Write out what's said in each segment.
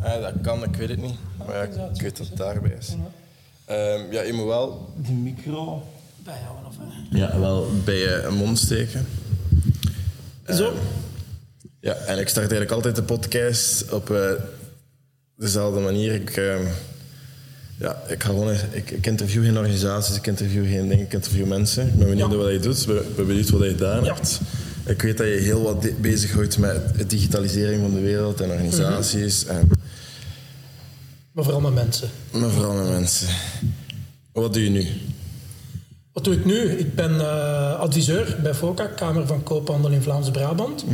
Ah, dat kan, ik weet het niet. Maar ja, ik weet dat het daarbij is. Ehm, ja, je moet wel die micro Bijhouden of hè? ja, wel bij je mond steken. Zo. Ja, en ik start eigenlijk altijd de podcast op eh, dezelfde manier. Ik, ehm, ja, ik, ga gewoon, ik, ik interview geen organisaties, ik interview geen dingen, ik interview mensen. Ik ben benieuwd Ja. wat je doet, ik ben benieuwd wat je gedaan Ja. Ik weet dat je heel wat di- bezighoudt met de digitalisering van de wereld en organisaties. en, Maar vooral met mensen. maar vooral met mensen. Wat doe je nu? Wat doe ik nu? Ik ben eh, adviseur bij FOCA, Kamer van Koophandel in Vlaams-Brabant.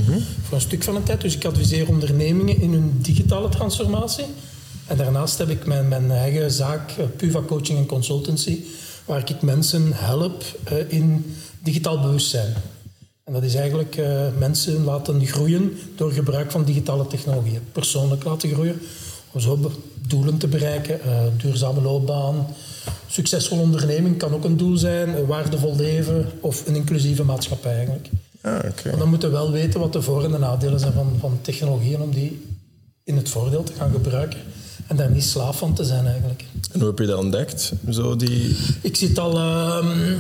Voor een stuk van de tijd. Dus ik adviseer ondernemingen in hun digitale transformatie. En daarnaast heb ik mijn, mijn eigen zaak, eh, Puva Coaching en Consultancy, waar ik mensen help eh, in digitaal bewustzijn. En dat is eigenlijk eh, mensen laten groeien door gebruik van digitale technologieën. Persoonlijk laten groeien, om zo doelen te bereiken. eh, duurzame loopbaan, succesvol onderneming kan ook een doel zijn. Een waardevol leven of een inclusieve maatschappij eigenlijk. Ah, oké. Maar dan moeten we wel weten wat de voor- en de nadelen zijn van, van technologieën om die in het voordeel te gaan gebruiken. En daar niet slaaf van te zijn eigenlijk. En hoe heb je dat ontdekt? Zo die... Ik zit al, ehm,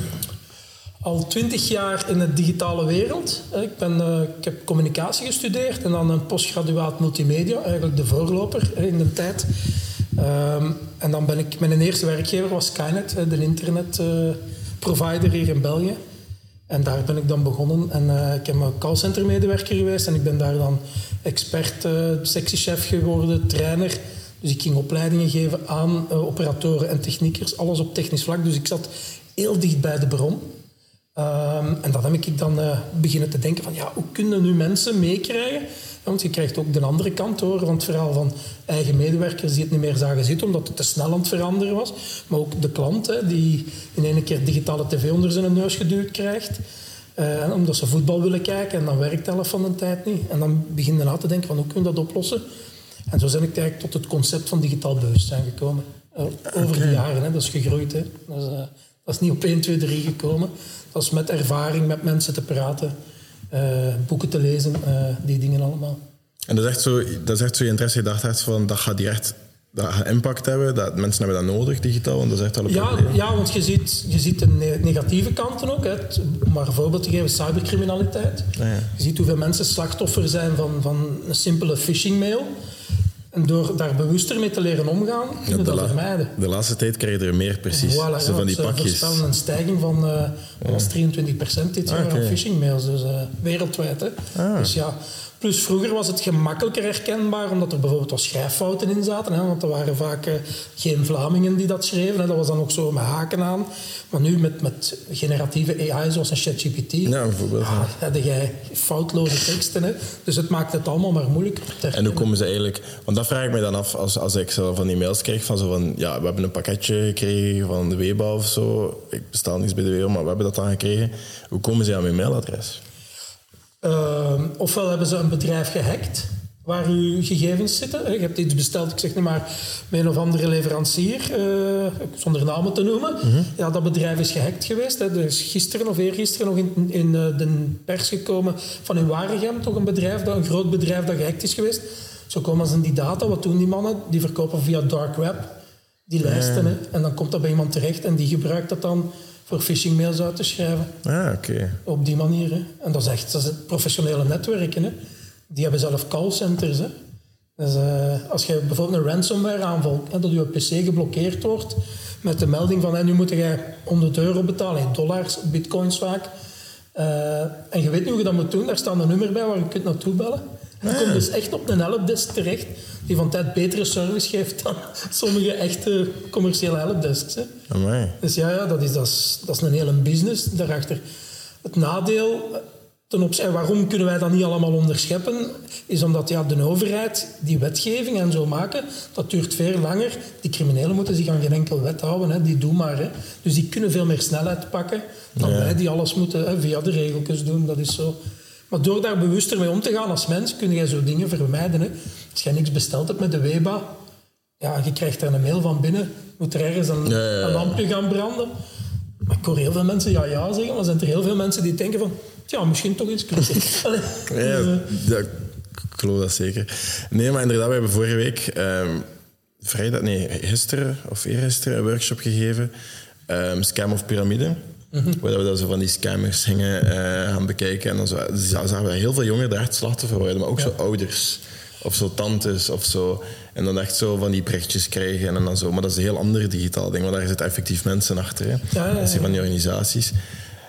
al twintig jaar in de digitale wereld. Eh, Ik, ben, eh, ik heb communicatie gestudeerd en dan een postgraduaat multimedia, eigenlijk de voorloper eh, in de tijd. Ehm, en dan ben ik, mijn eerste werkgever was Skynet, de internetprovider hier in België. En daar ben ik dan begonnen. En ik heb een callcenter-medewerker geweest en ik ben daar dan expert, eh sectiechef geworden, trainer. Dus ik ging opleidingen geven aan operatoren en techniekers, alles op technisch vlak. Dus ik zat heel dicht bij de bron. Ehm, en dan heb ik dan eh, beginnen te denken van, ja, hoe kunnen nu mensen meekrijgen? Want je krijgt ook de andere kant hoor, van het verhaal van eigen medewerkers die het niet meer zagen zitten, omdat het te snel aan het veranderen was. Maar ook de klant, hè, die in één keer digitale tv onder zijn neus geduwd krijgt. Eh, omdat ze voetbal willen kijken en dan werkt helft van de tijd niet. En dan begin je na te denken van, hoe kunnen we dat oplossen? En zo ben ik eigenlijk tot het concept van digitaal bewustzijn gekomen. Eh, over de jaren, hè, dat is gegroeid. Hè. Dat is niet op 1, 2, 3 gekomen. Dat is met ervaring, met mensen te praten, eh, boeken te lezen, eh, die dingen allemaal. En dat is echt zo, dat is echt zo je interesse. Je dacht echt van, dat gaat hier echt dat gaat impact hebben. Dat, mensen hebben dat nodig, digitaal. Want dat is echt wel een Ja, probleem. ja, want je ziet, je ziet de ne- negatieve kanten ook. Hè. Om maar een voorbeeld te geven, cybercriminaliteit. Ja, ja. Je ziet hoeveel mensen slachtoffer zijn van, van een simpele phishing-mail. En door daar bewuster mee te leren omgaan, kun je dat la- vermijden. de laatste tijd krijg je er meer, precies. Voilà, zo ja, van die ze pakjes. voorspellen een stijging van was 23% dit jaar Ah, oké. aan phishing-mails, dus eh, wereldwijd. Hè. Ah. Dus ja, plus vroeger was het gemakkelijker herkenbaar, omdat er bijvoorbeeld wat schrijffouten in zaten. Hè, want er waren vaak eh, geen Vlamingen die dat schreven. Hè, dat was dan ook zo met haken aan. Maar nu met, met generatieve AI, zoals een ChatGPT, Ja, bijvoorbeeld. ja. ah, heb jij foutloze teksten. Hè. Dus het maakt het allemaal maar moeilijker te En hoe komen ze eigenlijk... Want dat vraag ik me dan af als, als ik zo van die mails krijg van zo van... Ja, we hebben een pakketje gekregen van de WEBA of zo. Ik bestel niets bij de WEBA, maar we hebben dat dan gekregen. Hoe komen ze aan mijn mailadres? Ehm, ofwel hebben ze een bedrijf gehackt waar uw gegevens zitten. Je hebt iets besteld, ik zeg niet maar, met een of andere leverancier, eh, zonder namen te noemen. Ja, dat bedrijf is gehackt geweest. Hè. Er is gisteren of eergisteren nog in, in eh, de pers gekomen van in Waregem, toch een bedrijf, dat, een groot bedrijf dat gehackt is geweest. Zo komen ze in die data. Wat doen die mannen? Die verkopen via dark web die lijsten. Hè. En dan komt dat bij iemand terecht en die gebruikt dat dan voor phishing mails uit te schrijven. Ah, oké. Op die manier. Hè. En dat is echt dat is professionele netwerken. Hè. Die hebben zelf callcenters. Hè. Dus, eh, als je bijvoorbeeld een ransomware aanval, hè, dat je pc geblokkeerd wordt met de melding van hè, nu moet je 100 euro betalen, in dollars, bitcoins vaak. Eh, en je weet niet hoe je dat moet doen. Daar staat een nummer bij waar je kunt naartoe bellen. Je komt dus echt op een helpdesk terecht die van tijd betere service geeft dan sommige echte commerciële helpdesks. Hè. Amai. Dus ja, ja dat, is, dat, is, dat is een hele business daarachter. Het nadeel eh, ten opzichte, waarom kunnen wij dat niet allemaal onderscheppen, is omdat ja, de overheid die wetgeving en zo maken, dat duurt veel langer. Die criminelen moeten zich aan geen enkel wet houden, hè, die doen maar. Hè. Dus die kunnen veel meer snelheid pakken dan Ja. wij die alles moeten hè, via de regeltjes doen. Dat is zo. Maar door daar bewuster mee om te gaan als mens, kun jij zo dingen vermijden. Hè. Als jij niks besteld hebt met de WEBA, ja, je krijgt er een mail van binnen, moet er ergens een, Ja, ja, ja. een lampje gaan branden. Maar ik hoor heel veel mensen ja ja zeggen, maar zijn er heel veel mensen die denken van, ja, misschien toch eens Ja, dus, eh, dat, ik geloof dat zeker. Nee, maar inderdaad, we hebben vorige week, ehm, vrijdag, nee, gisteren of eergisteren, een workshop gegeven. ehm, scam of piramide. Waar we dan zo van die scammers gingen eh, gaan bekijken. En dan zo, dus zagen we heel veel jongeren daar echt slachtoffer worden, maar ook zo ouders. Of zo tantes of zo. En dan echt zo van die berichtjes krijgen en dan zo. Maar dat is een heel ander digitaal ding, want daar zitten effectief mensen achter. Hè. Ja, zijn van die organisaties.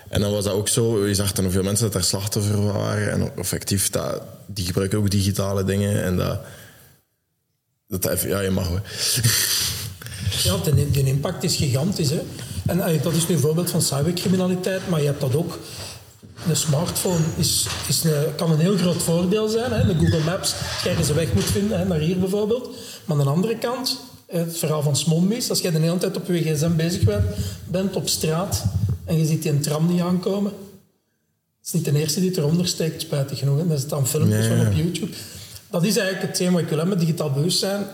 En dan was dat ook zo, je zag dan hoeveel mensen dat daar slachtoffer waren. En effectief, dat, die gebruiken ook digitale dingen. En dat, dat, ja, je mag hoor. Ja, de, de impact is gigantisch. Hè. En dat is nu een voorbeeld van cybercriminaliteit, maar je hebt dat ook. Een smartphone is, is een, kan een heel groot voordeel zijn. Hè. De Google Maps, als jij ze weg moet vinden, hè, naar hier bijvoorbeeld. Maar aan de andere kant, het verhaal van Smonmis, als jij de hele tijd op je gsm bezig bent, bent op straat en je ziet die een tram niet aankomen. Het is niet de eerste die het eronder steekt, spijtig genoeg. Hè. Dat is dan filmpjes van op YouTube. Dat is eigenlijk hetgeen wat ik wil hebben met digitaal bewustzijn.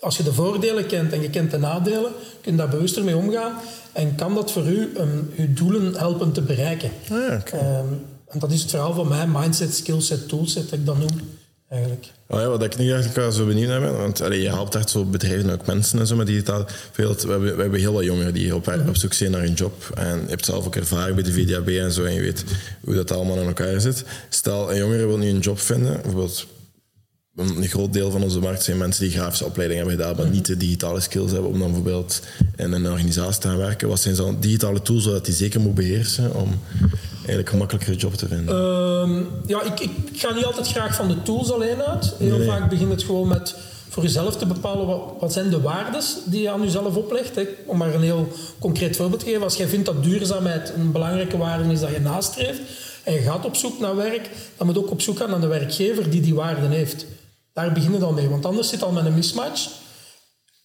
Als je de voordelen kent en je kent de nadelen, kun je daar bewuster mee omgaan. En kan dat voor u um, uw doelen helpen te bereiken. Ah. Ehm, en dat is het verhaal van mij, mindset, skillset, toolset, dat ik dat noem. Eigenlijk. Oh ja, wat ik nu eigenlijk wel zo benieuwd naar ben, want allee, je helpt echt zo bedrijven en ook mensen en zo met digitaal. Veel, we, hebben, we hebben heel wat jongeren die op, op zoek zijn naar een job. En je hebt zelf ook ervaring bij de VDAB en zo, en je weet hoe dat allemaal in elkaar zit. Stel, een jongere wil nu een job vinden, bijvoorbeeld een groot deel van onze markt zijn mensen die grafische opleiding hebben gedaan, maar niet de digitale skills hebben om dan bijvoorbeeld in een organisatie te gaan werken. Wat zijn dan digitale tools zodat die zeker moet beheersen om eigenlijk een job te vinden? Ehm, ja, ik, ik ga niet altijd graag van de tools alleen uit. Heel Nee. vaak begint het gewoon met voor jezelf te bepalen wat, wat zijn de waarden die je aan jezelf oplegt. Hè. Om maar een heel concreet voorbeeld te geven. Als jij vindt dat duurzaamheid een belangrijke waarde is dat je nastreeft en je gaat op zoek naar werk, dan moet je ook op zoek gaan naar de werkgever die die waarden heeft. Daar begin je dan mee, want anders zit al met een mismatch.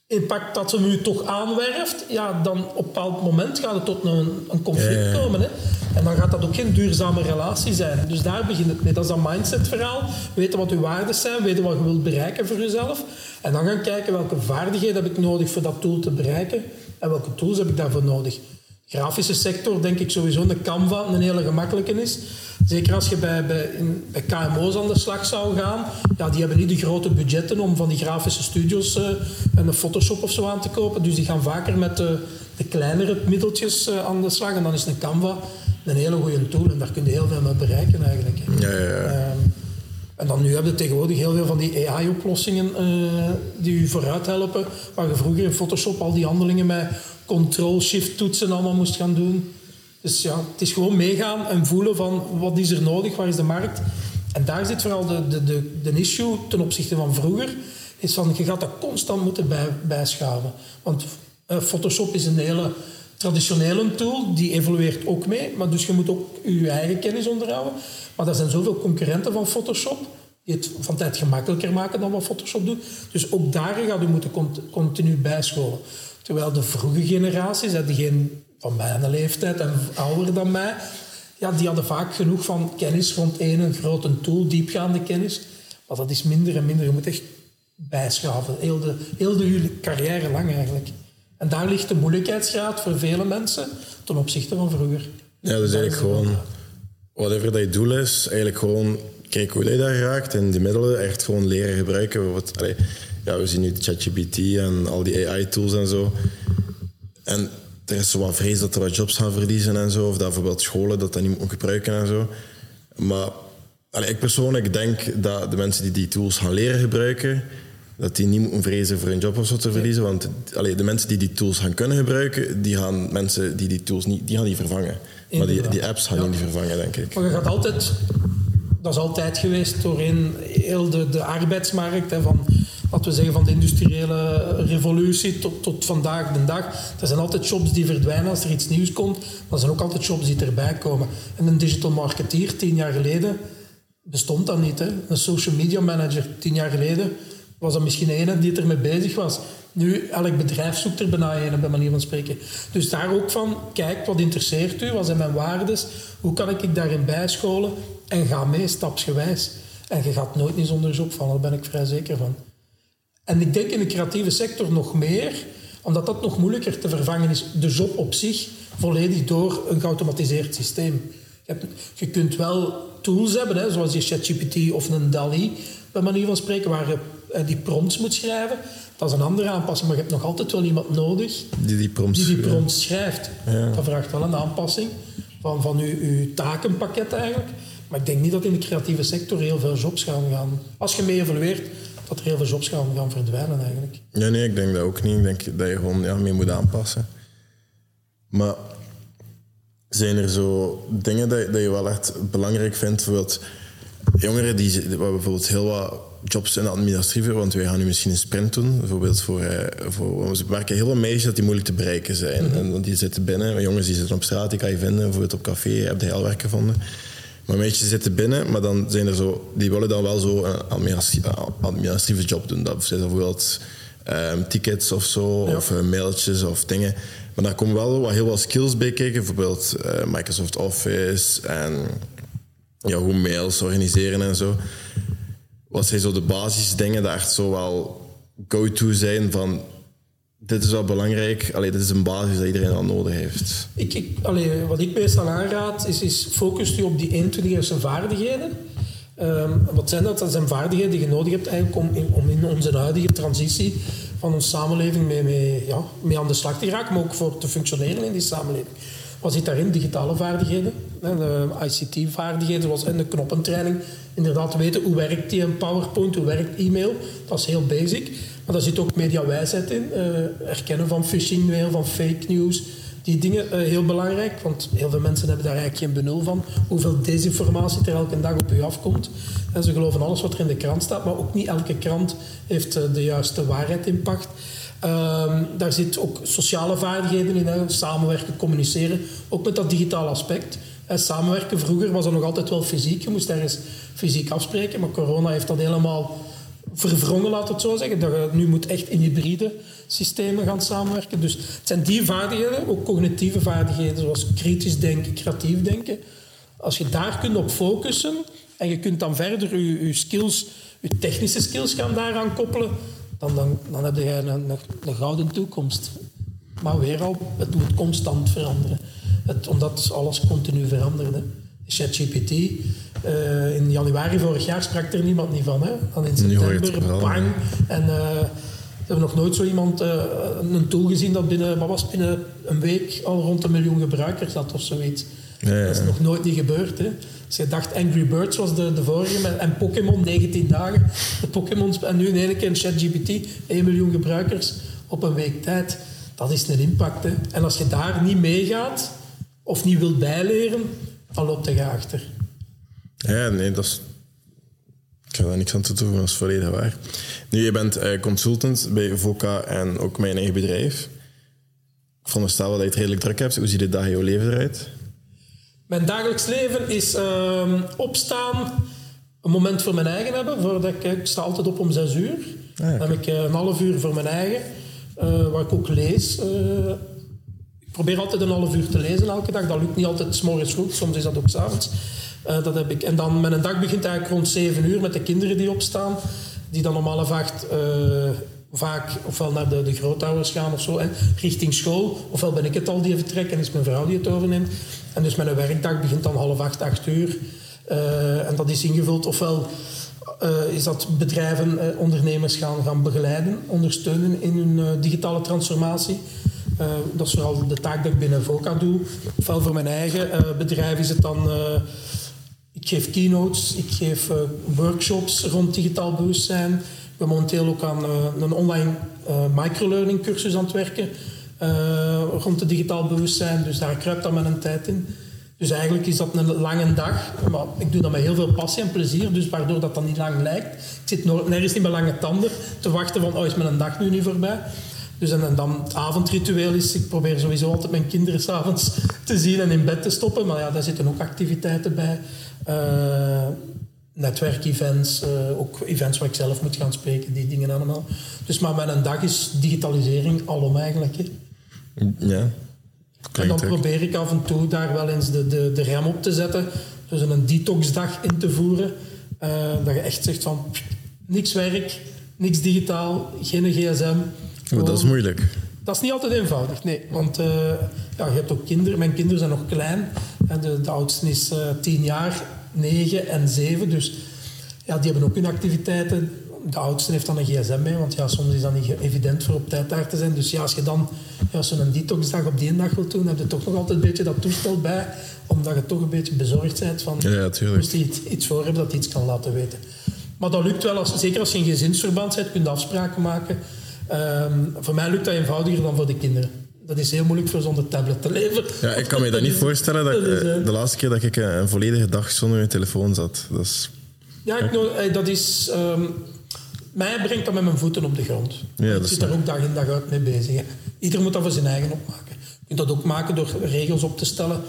Impact dat ze nu toch aanwerft, ja, dan op een bepaald moment gaat het tot een, een conflict ja. komen. Hè. En dan gaat dat ook geen duurzame relatie zijn. Dus daar begint het mee. Dat is dat mindset-verhaal. Weten wat uw waarden zijn, weten wat je wilt bereiken voor jezelf. En dan gaan kijken welke vaardigheden heb ik nodig voor dat doel te bereiken en welke tools heb ik daarvoor nodig. Grafische sector, denk ik sowieso een Canva een hele gemakkelijke is. Zeker als je bij, bij, in, bij KMO's aan de slag zou gaan. Ja, die hebben niet de grote budgetten om van die grafische studios eh, en een Photoshop of zo aan te kopen. Dus die gaan vaker met de, de kleinere middeltjes eh, aan de slag. En dan is een Canva een hele goede tool. En daar kun je heel veel mee bereiken eigenlijk. Ja, ja, ja. Ehm, en dan nu heb je tegenwoordig heel veel van die AI-oplossingen eh, die u vooruit helpen. Waar je vroeger in Photoshop al die handelingen met Ctrl-Shift-toetsen allemaal moest gaan doen. Dus ja, het is gewoon meegaan en voelen van wat is er nodig, waar is de markt. En daar zit vooral de, de, de, de issue ten opzichte van vroeger. Is van, je gaat dat constant moeten bij, bijschaven. Want eh, Photoshop is een hele traditionele tool, die evolueert ook mee. Maar dus je moet ook je eigen kennis onderhouden. Maar er zijn zoveel concurrenten van Photoshop die het van tijd gemakkelijker maken dan wat Photoshop doet. Dus ook daar gaat u moeten cont- continu bijscholen. Terwijl de vroege generaties, hè, diegene van mijn leeftijd en ouder dan mij, ja, die hadden vaak genoeg van kennis rond één grote tool, diepgaande kennis. Maar dat is minder en minder. Je moet echt bijschaven, heel de, heel de carrière lang eigenlijk. En daar ligt de moeilijkheidsgraad voor vele mensen ten opzichte van vroeger. Ja, dus eigenlijk gewoon, whatever dat je doel is, eigenlijk gewoon kijken hoe je daar raakt en die middelen echt gewoon leren gebruiken. Ja, we zien nu ChatGPT en al die AI-tools en zo. En er is zo wat vrees dat er wat jobs gaan verliezen en zo, of dat bijvoorbeeld scholen dat dat niet moeten gebruiken en zo. Maar allee, ik persoonlijk denk dat de mensen die die tools gaan leren gebruiken, dat die niet moeten vrezen voor hun job of zo te verliezen. Want allee, de mensen die die tools gaan kunnen gebruiken, die gaan mensen die die tools niet, die gaan die vervangen. Maar die, die apps gaan die niet vervangen, denk ik. Maar je gaat altijd, dat is altijd geweest doorheen heel de, de arbeidsmarkt, hè, van, laten we zeggen van de industriële revolutie tot, tot vandaag de dag. Er zijn altijd jobs die verdwijnen als er iets nieuws komt, maar er zijn ook altijd jobs die erbij komen. En een digital marketeer, tien jaar geleden, bestond dat niet. Hè. Een social media manager, tien jaar geleden, was dat misschien een die ermee bezig was. Nu, elk bedrijf zoekt er bijna een, bij manier van spreken. Dus daar ook van, kijk, wat interesseert u? Wat zijn mijn waardes? Hoe kan ik ik daarin bijscholen? En ga mee, stapsgewijs. En je gaat nooit niet zonder vallen, daar ben ik vrij zeker van. En ik denk in de creatieve sector nog meer, omdat dat nog moeilijker te vervangen is, de job op zich volledig door een geautomatiseerd systeem. Je, hebt, je kunt wel tools hebben, hè, zoals je ChatGPT of een DALI, bij manier van spreken, waar je eh, die prompts moet schrijven. Dat is een andere aanpassing, maar je hebt nog altijd wel iemand nodig Die die prompts... die die prompts schrijft. Dat vraagt wel een aanpassing van, van uw, uw takenpakket eigenlijk. Maar ik denk niet dat in de creatieve sector heel veel jobs gaan gaan... Als je mee evolueert, dat er heel veel jobs gaan, gaan verdwijnen eigenlijk. Ja, nee, ik denk dat ook niet. Ik denk dat je gewoon ja, mee moet aanpassen. Maar zijn er zo dingen dat, dat je wel echt belangrijk vindt? Bijvoorbeeld jongeren die, bijvoorbeeld heel wat jobs in de administratieve, want wij gaan nu misschien een sprint doen. Bijvoorbeeld voor, eh, voor we merken heel veel meisjes dat die moeilijk te bereiken zijn. en, want die zitten binnen, jongens die zitten op straat, die kan je vinden. Bijvoorbeeld op café, je hebt heel werk gevonden. Maar meisjes zitten binnen, maar dan zijn er zo, die willen dan wel zo een administratieve, administratieve job doen. Dat zijn bijvoorbeeld ehm, tickets of zo, of eh, mailtjes of dingen. Maar daar komen wel wat, heel wat skills bij kijken, bijvoorbeeld eh, Microsoft Office en ja, hoe mails organiseren en zo. Wat zijn zo de basisdingen die echt zo wel go-to zijn van dit is wel belangrijk, Allee, dit is een basis dat iedereen al nodig heeft. Ik, ik, wat ik meestal aanraad, is, is focus je op die 21 vaardigheden. Ehm, wat zijn dat? Dat zijn vaardigheden die je nodig hebt eigenlijk om in, onze huidige transitie van onze samenleving mee, mee, ja, mee aan de slag te geraken, maar ook voor te functioneren in die samenleving. Wat zit daarin? Digitale vaardigheden, ICT-vaardigheden, zoals in de knoppentraining. Inderdaad weten hoe werkt die een PowerPoint, hoe werkt e-mail. Dat is heel basic. Maar daar zit ook mediawijsheid in. Uh, herkennen van phishing mail, van fake news. Die dingen uh, heel belangrijk, want heel veel mensen hebben daar eigenlijk geen benul van. Hoeveel desinformatie er elke dag op u afkomt. En ze geloven alles wat er in de krant staat, maar ook niet elke krant heeft uh, de juiste waarheid in pacht. Ehm, daar zit ook sociale vaardigheden in, samenwerken, communiceren, ook met dat digitale aspect. En samenwerken, vroeger was dat nog altijd wel fysiek, je moest ergens fysiek afspreken, maar corona heeft dat helemaal verwrongen, laat het zo zeggen. Dat je nu moet echt in hybride systemen gaan samenwerken. Dus het zijn die vaardigheden, ook cognitieve vaardigheden, zoals kritisch denken, creatief denken. Als je daar kunt op focussen en je kunt dan verder je, skills, je technische skills gaan daaraan koppelen, dan, dan, dan heb je een, een, een gouden toekomst. Maar weer al, het moet constant veranderen. Het, omdat alles continu veranderde. ChatGPT, uh, in januari vorig jaar sprak er niemand niet van. Hè? Dan in september, bang. En uh, we hebben nog nooit zo iemand uh, een tool gezien dat binnen, wat was binnen een week al rond een miljoen gebruikers had of zoiets. Ja, ja. Dat is nog nooit niet gebeurd. Hè? Als je dacht Angry Birds was de, de vorige en Pokémon 19 dagen. De Pokémons, en nu in één keer ChatGPT, 1 miljoen gebruikers op een week tijd. Dat is een impact. Hè? En als je daar niet meegaat of niet wilt bijleren, dan loopt je achter. Ja, nee, dat is... Ik ga daar niks aan toevoegen, dat is volledig waar. Nu, je bent uh, consultant bij VOCA en ook mijn eigen bedrijf. Ik veronderstel dat je het redelijk druk hebt. Hoe ziet de dag in jouw leven eruit? Mijn dagelijks leven is uh, opstaan, een moment voor mijn eigen hebben. Voordat ik, ik sta altijd op om zes uur. Ah, Dan heb ik uh, een half uur voor mijn eigen, uh, waar ik ook lees. Probeer altijd een half uur te lezen elke dag. Dat lukt niet altijd s morgens vroeg, soms is dat ook s'avonds. Uh, dat heb ik. En dan mijn dag begint eigenlijk rond 7 uur met de kinderen die opstaan. Die dan om half acht uh, vaak ofwel naar de, de grootouders gaan of zo, hè, richting school. Ofwel ben ik het al die vertrek en is mijn vrouw die het overneemt. En dus mijn werkdag begint dan half acht, acht uur. Uh, en dat is ingevuld ofwel... is dat bedrijven, ondernemers gaan, gaan begeleiden, ondersteunen in hun digitale transformatie. Dat is vooral de taak die ik binnen VOCA doe. Ofwel voor mijn eigen bedrijf is het dan ik geef keynotes, ik geef workshops rond digitaal bewustzijn. Ik ben momenteel ook aan een online microlearning cursus aan het werken rond het digitaal bewustzijn. Dus daar kruipt dan mijn tijd in. Dus eigenlijk is dat een lange dag. Maar ik doe dat met heel veel passie en plezier, dus waardoor dat dan niet lang lijkt. Ik zit nergens niet met lange tanden te wachten van, oh, is mijn dag nu niet voorbij? Dus en, en, dan het avondritueel is, ik probeer sowieso altijd mijn kinderen s'avonds te zien en in bed te stoppen. Maar ja, daar zitten ook activiteiten bij. Uh, netwerkevents, uh, ook events waar ik zelf moet gaan spreken, die dingen allemaal. Dus maar mijn dag is digitalisering alom eigenlijk. Hè. Ja. En dan probeer ik af en toe daar wel eens de, de, de rem op te zetten. Dus een detoxdag in te voeren. Uh, dat je echt zegt van niks werk, niks digitaal, geen gsm. Oh, dat is moeilijk. Dat is niet altijd eenvoudig, nee. Want uh, ja, je hebt ook kinderen. Mijn kinderen zijn nog klein. De, de oudste is uh, tien jaar, negen en zeven. Dus ja, die hebben ook hun activiteiten. De oudste heeft dan een gsm mee, want ja, soms is dat niet evident voor op tijd daar te zijn. Dus ja, als je dan ja, zo'n detoxdag op die ene dag wilt doen, heb je toch nog altijd een beetje dat toestel bij, omdat je toch een beetje bezorgd bent van, Ja, tuurlijk. moest hij iets, voor hebben dat iets kan laten weten. Maar dat lukt wel, als, zeker als je in gezinsverband bent, kun je afspraken maken. Ehm, voor mij lukt dat eenvoudiger dan voor de kinderen. Dat is heel moeilijk voor zonder tablet te leven. Ja, ik kan me dat niet voorstellen dat, Dat is, eh, eh, de laatste keer dat ik een, een volledige dag zonder mijn telefoon zat. Dat is, Ja, ik, nou, eh, dat is... ehm, mij brengt dat met mijn voeten op de grond. Ja, ik zit daar ook dag in dag uit mee bezig. Hè. Ieder moet dat voor zijn eigen opmaken. Je kunt dat ook maken door regels op te stellen.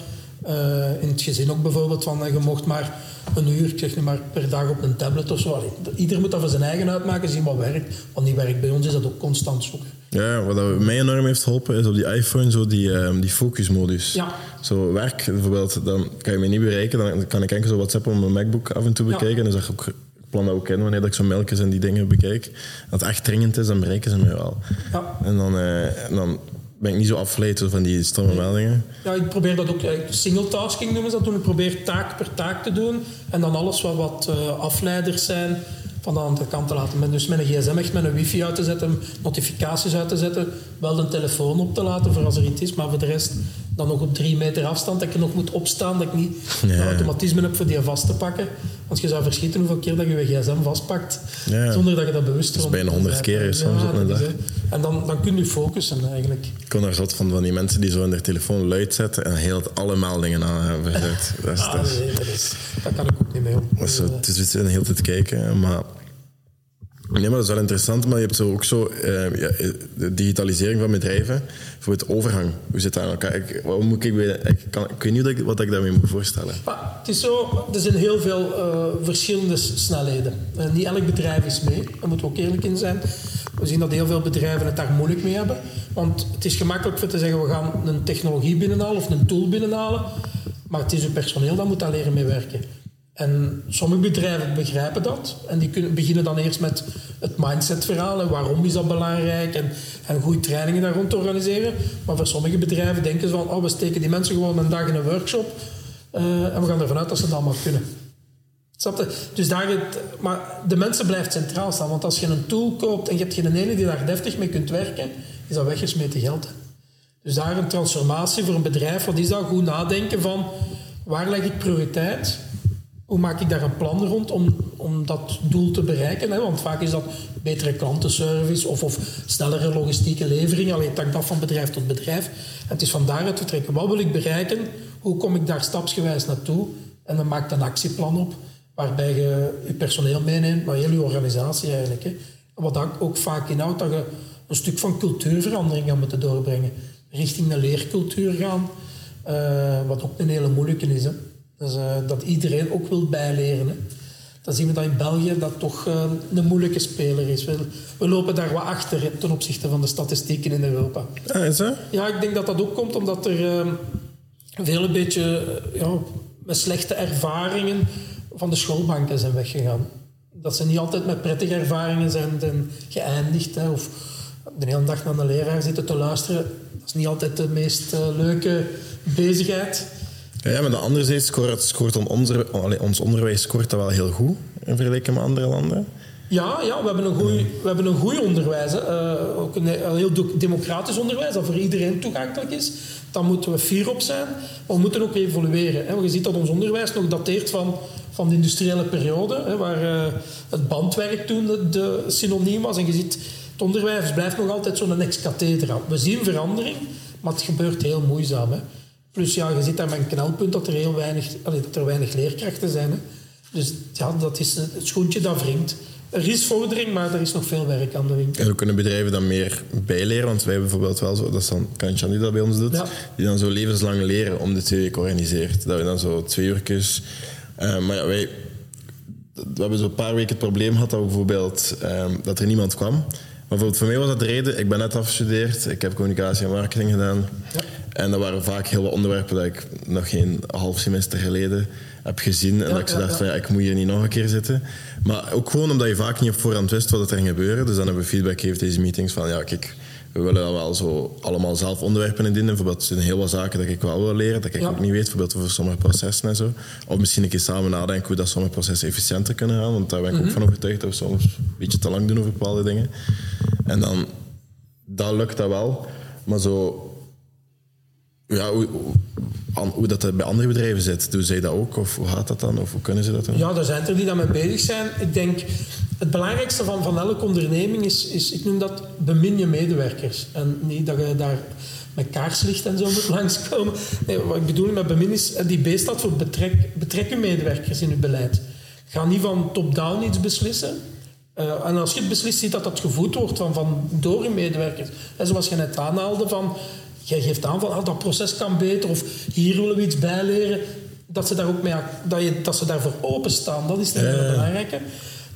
Eh, in het gezin ook bijvoorbeeld van eh, je mocht maar een uur, ik zeg nu maar per dag op een tablet of zo. Allee, ieder moet dat voor zijn eigen uitmaken, zien wat werkt. Want niet werkt bij ons is dat ook constant zoeken. ja, wat dat mij enorm heeft geholpen is op die iPhone zo die, ehm, die focusmodus. Ja. Zo werk bijvoorbeeld, dan kan je me niet bereiken. Dan kan ik enkel zo WhatsApp op mijn MacBook af en toe Ja. bekijken. En dan zeg ik ook, plan dat ook in wanneer dat ik zo melkjes en die dingen bekijk. Als het echt dringend is, dan bereiken ze mij wel. Ja. En dan, eh, dan ben ik niet zo afgeleid van die stomme meldingen. Ja, ik probeer dat ook, eh, singletasking noemen ze dat doen. Ik probeer taak per taak te doen. En dan alles wat, wat eh, afleiders zijn, van de andere kant te laten. Dus met een gsm echt met een wifi uit te zetten, notificaties uit te zetten, wel de telefoon op te laten voor als er iets is, maar voor de rest dan nog op drie meter afstand, dat ik nog moet opstaan, dat ik niet een automatisme heb voor die vast te pakken. Want je zou verschieten hoeveel keer dat je je gsm vastpakt, Ja. zonder dat je dat bewust Dat is bijna 100 keer, soms op een is, dag. En dan, dan kun je focussen eigenlijk. Ik kon er zot van, van die mensen die zo hun telefoon luid zetten en heel het alle meldingen aan hebben gezet. Dat is, Ah, dat is, nee, dat, is, dat kan ik ook niet mee om. dat is zo, het is een hele tijd kijken, maar... Nee, maar dat is wel interessant, maar je hebt zo ook zo eh, ja, de digitalisering van bedrijven. Bijvoorbeeld overgang. Hoe zit dat aan elkaar? Ik, wat moet ik, ik, kan, ik weet niet wat ik, daarmee moet voorstellen. Het is zo, er zijn heel veel eh, verschillende snelheden. En niet elk bedrijf is mee, daar moeten we ook eerlijk in zijn. We zien dat heel veel bedrijven het daar moeilijk mee hebben. Want het is gemakkelijk voor te zeggen, we gaan een technologie binnenhalen of een tool binnenhalen. Maar het is uw personeel dat moet daar leren mee werken. En sommige bedrijven begrijpen dat. En die kunnen, beginnen dan eerst met het mindset-verhaal. En waarom is dat belangrijk? En, goede trainingen daar rond te organiseren. Maar voor sommige bedrijven denken ze van... Oh, we steken die mensen gewoon een dag in een workshop. eh, en we gaan ervan uit dat ze het allemaal kunnen. Snap je? Dus daar het, maar de mensen blijft centraal staan. Want als je een tool koopt en je hebt geen ene die daar deftig mee kunt werken... is dat weggesmeten geld. hè. Dus daar een transformatie voor een bedrijf. Wat is dat? Goed nadenken van... Waar leg ik prioriteit? Hoe maak ik daar een plan rond om, om dat doel te bereiken? Hè? Want vaak is dat betere klantenservice of, of snellere logistieke levering. Alleen het hangt af van bedrijf tot bedrijf. En het is van daaruit te trekken. Wat wil ik bereiken? Hoe kom ik daar stapsgewijs naartoe? En dan maak je een actieplan op, waarbij je je personeel meeneemt, maar heel je organisatie eigenlijk. Hè? Wat dat ook vaak inhoudt, dat je een stuk van cultuurverandering gaat moeten doorbrengen. Richting een leercultuur gaan, eh, wat ook een hele moeilijke is. Hè? Dus, eh, dat iedereen ook wil bijleren. Hè? Dan zien we dat in België dat toch eh, een moeilijke speler is. We, we lopen daar wat achter hè, ten opzichte van de statistieken in Europa. Ah, is dat? Ja, ik denk dat dat ook komt omdat er eh, veel een beetje eh, ja, met slechte ervaringen van de schoolbanken zijn weggegaan. Dat ze niet altijd met prettige ervaringen zijn, geëindigd. Hè, of de hele dag naar een leraar zitten te luisteren. Dat is niet altijd de meest leuke bezigheid. Ja, maar de anderzijds scoort, scoort allee, ons onderwijs scoort dat wel heel goed in vergelijking met andere landen. Ja, ja we hebben een goeie- we hebben een goed onderwijs. Eh, ook een, een heel democratisch onderwijs dat voor iedereen toegankelijk is. Daar moeten we fier op zijn. Maar we moeten ook evolueren. Hè. Je ziet dat ons onderwijs nog dateert van, van de industriële periode, hè, waar eh, het bandwerk toen de, de synoniem was. En je ziet, het onderwijs blijft nog altijd zo'n ex-cathedra. We zien verandering, maar het gebeurt heel moeizaam. Hè. Plus ja, je ziet met een knelpunt dat er, heel weinig, allee, dat er weinig leerkrachten zijn. Hè. Dus ja, dat is het schoentje dat wringt. Er is vordering, maar er is nog veel werk aan de winkel. En hoe kunnen bedrijven dan meer bijleren? Want wij hebben bijvoorbeeld wel zo, dat is dan Kanchan die dat bij ons doet, Ja. die dan zo levenslang leren om de twee weken organiseert. Dat we dan zo twee uurtjes... eh, maar ja, wij... We hebben zo een paar weken het probleem gehad dat, bijvoorbeeld, ehm, dat er niemand kwam. Maar bijvoorbeeld voor mij was dat de reden. Ik ben net afgestudeerd. Ik heb communicatie en marketing gedaan. Ja. En dat waren vaak heel wat onderwerpen dat ik nog geen half semester geleden heb gezien. En Ja, dat ik zo ja, dacht ja. van ja, ik moet hier niet nog een keer zitten. Maar ook gewoon omdat je vaak niet op voorhand wist wat er ging gebeuren. Dus dan hebben we feedback gegeven deze meetings van ja, kijk, we willen wel zo allemaal zelf onderwerpen indienen. Bijvoorbeeld, er zijn heel wat zaken dat ik wel wil leren, dat ik ook niet weet, bijvoorbeeld over sommige processen en zo. Of misschien een keer samen nadenken hoe dat sommige processen efficiënter kunnen gaan, want daar ben ik Mhm. ook van overtuigd dat we soms een beetje te lang doen over bepaalde dingen. En dan, dat lukt dat wel, maar zo ja, hoe, hoe, dat bij andere bedrijven zit. Doen zij dat ook? Of hoe gaat dat dan? Of hoe kunnen ze dat doen? Ja, er zijn er die daarmee bezig zijn. Ik denk, het belangrijkste van, van elke onderneming is, is, ik noem dat, bemin je medewerkers. En niet dat je daar met kaarslicht en zo moet langskomen. Nee, wat ik bedoel met bemin is, die B staat voor betrek, betrek je medewerkers in je beleid. Ga niet van top-down iets beslissen. Eh, en als je het beslist, ziet dat dat gevoed wordt van, van door je medewerkers. En zoals je net aanhaalde, van, jij geeft aan van ah, dat proces kan beter of hier willen we iets bijleren. Dat ze, daar ook mee, dat, je, dat ze daarvoor openstaan, dat is het hele belangrijke.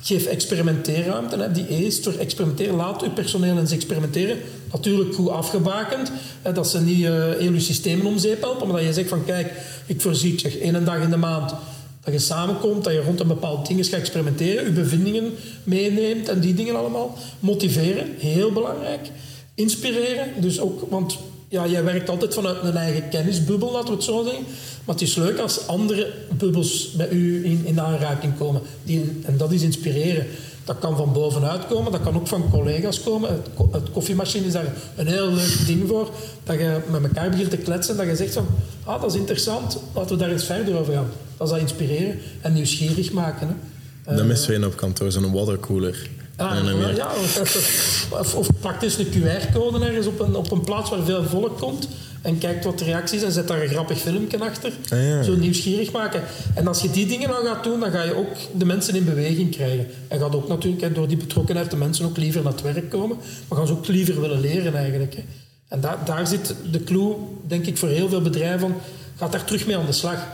Geef experimenteerruimte. Hè. Die is door experimenteren. Laat uw personeel eens experimenteren. Natuurlijk goed afgebakend. Hè, dat ze niet eh heel je systemen om zeep helpen. Maar dat je zegt van kijk, ik voorzie, zeg één dag in de maand dat je samenkomt, dat je rond een bepaald ding gaat experimenteren, je bevindingen meeneemt en die dingen allemaal. Motiveren, heel belangrijk. Inspireren, dus ook, want ja, jij werkt altijd vanuit een eigen kennisbubbel, laten we het zo zeggen. Maar het is leuk als andere bubbels bij u in, in aanraking komen. Die, en dat is inspireren. Dat kan van bovenuit komen, dat kan ook van collega's komen. Het, ko- het koffiemachine is daar een heel leuk ding voor. Dat je met elkaar begint te kletsen, dat je zegt van, ah, dat is interessant, laten we daar eens verder over gaan. Dat is dat inspireren en nieuwsgierig maken. Hè. Dat missen we op kantoor, zo'n watercooler. Ah, En ja, meer- ja, of, of praktisch een QR-code ergens op een, op een plaats waar veel volk komt en kijkt wat de reacties en zet daar een grappig filmpje achter. Ah, ja. Zo nieuwsgierig maken. En als je die dingen dan gaat doen, dan ga je ook de mensen in beweging krijgen. En gaat ook natuurlijk hè, door die betrokkenheid de mensen ook liever naar het werk komen, maar gaan ze ook liever willen leren eigenlijk. Hè. En daar, daar zit de clue, denk ik, voor heel veel bedrijven van, gaat daar terug mee aan de slag.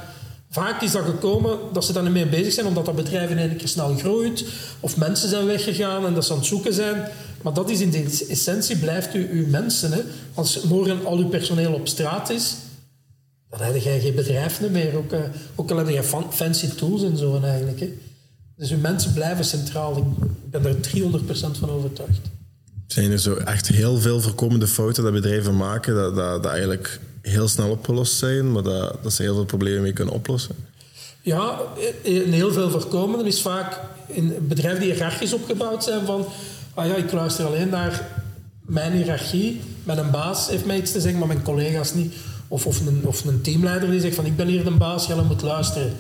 Vaak is dat gekomen dat ze daar niet mee bezig zijn, omdat dat bedrijf in één keer snel groeit. Of mensen zijn weggegaan en dat ze aan het zoeken zijn. Maar dat is in de essentie, blijft u uw mensen. Hè. Als morgen al uw personeel op straat is, dan heb je geen bedrijf meer. Ook, eh, ook al heb je fan- fancy tools en zo eigenlijk. Hè. Dus uw mensen blijven centraal. Ik ben er 300% van overtuigd. Zijn er zo echt heel veel voorkomende fouten dat bedrijven maken, dat, dat eigenlijk heel snel opgelost zijn, maar dat, dat ze heel veel problemen mee kunnen oplossen? Ja, in heel veel voorkomende is vaak in bedrijven die hiërarchisch opgebouwd zijn van ah ja, ik luister alleen naar mijn hiërarchie, mijn baas heeft mij iets te zeggen, maar mijn collega's niet. Of, of, een, of een teamleider die zegt van ik ben hier de baas, jij moet luisteren.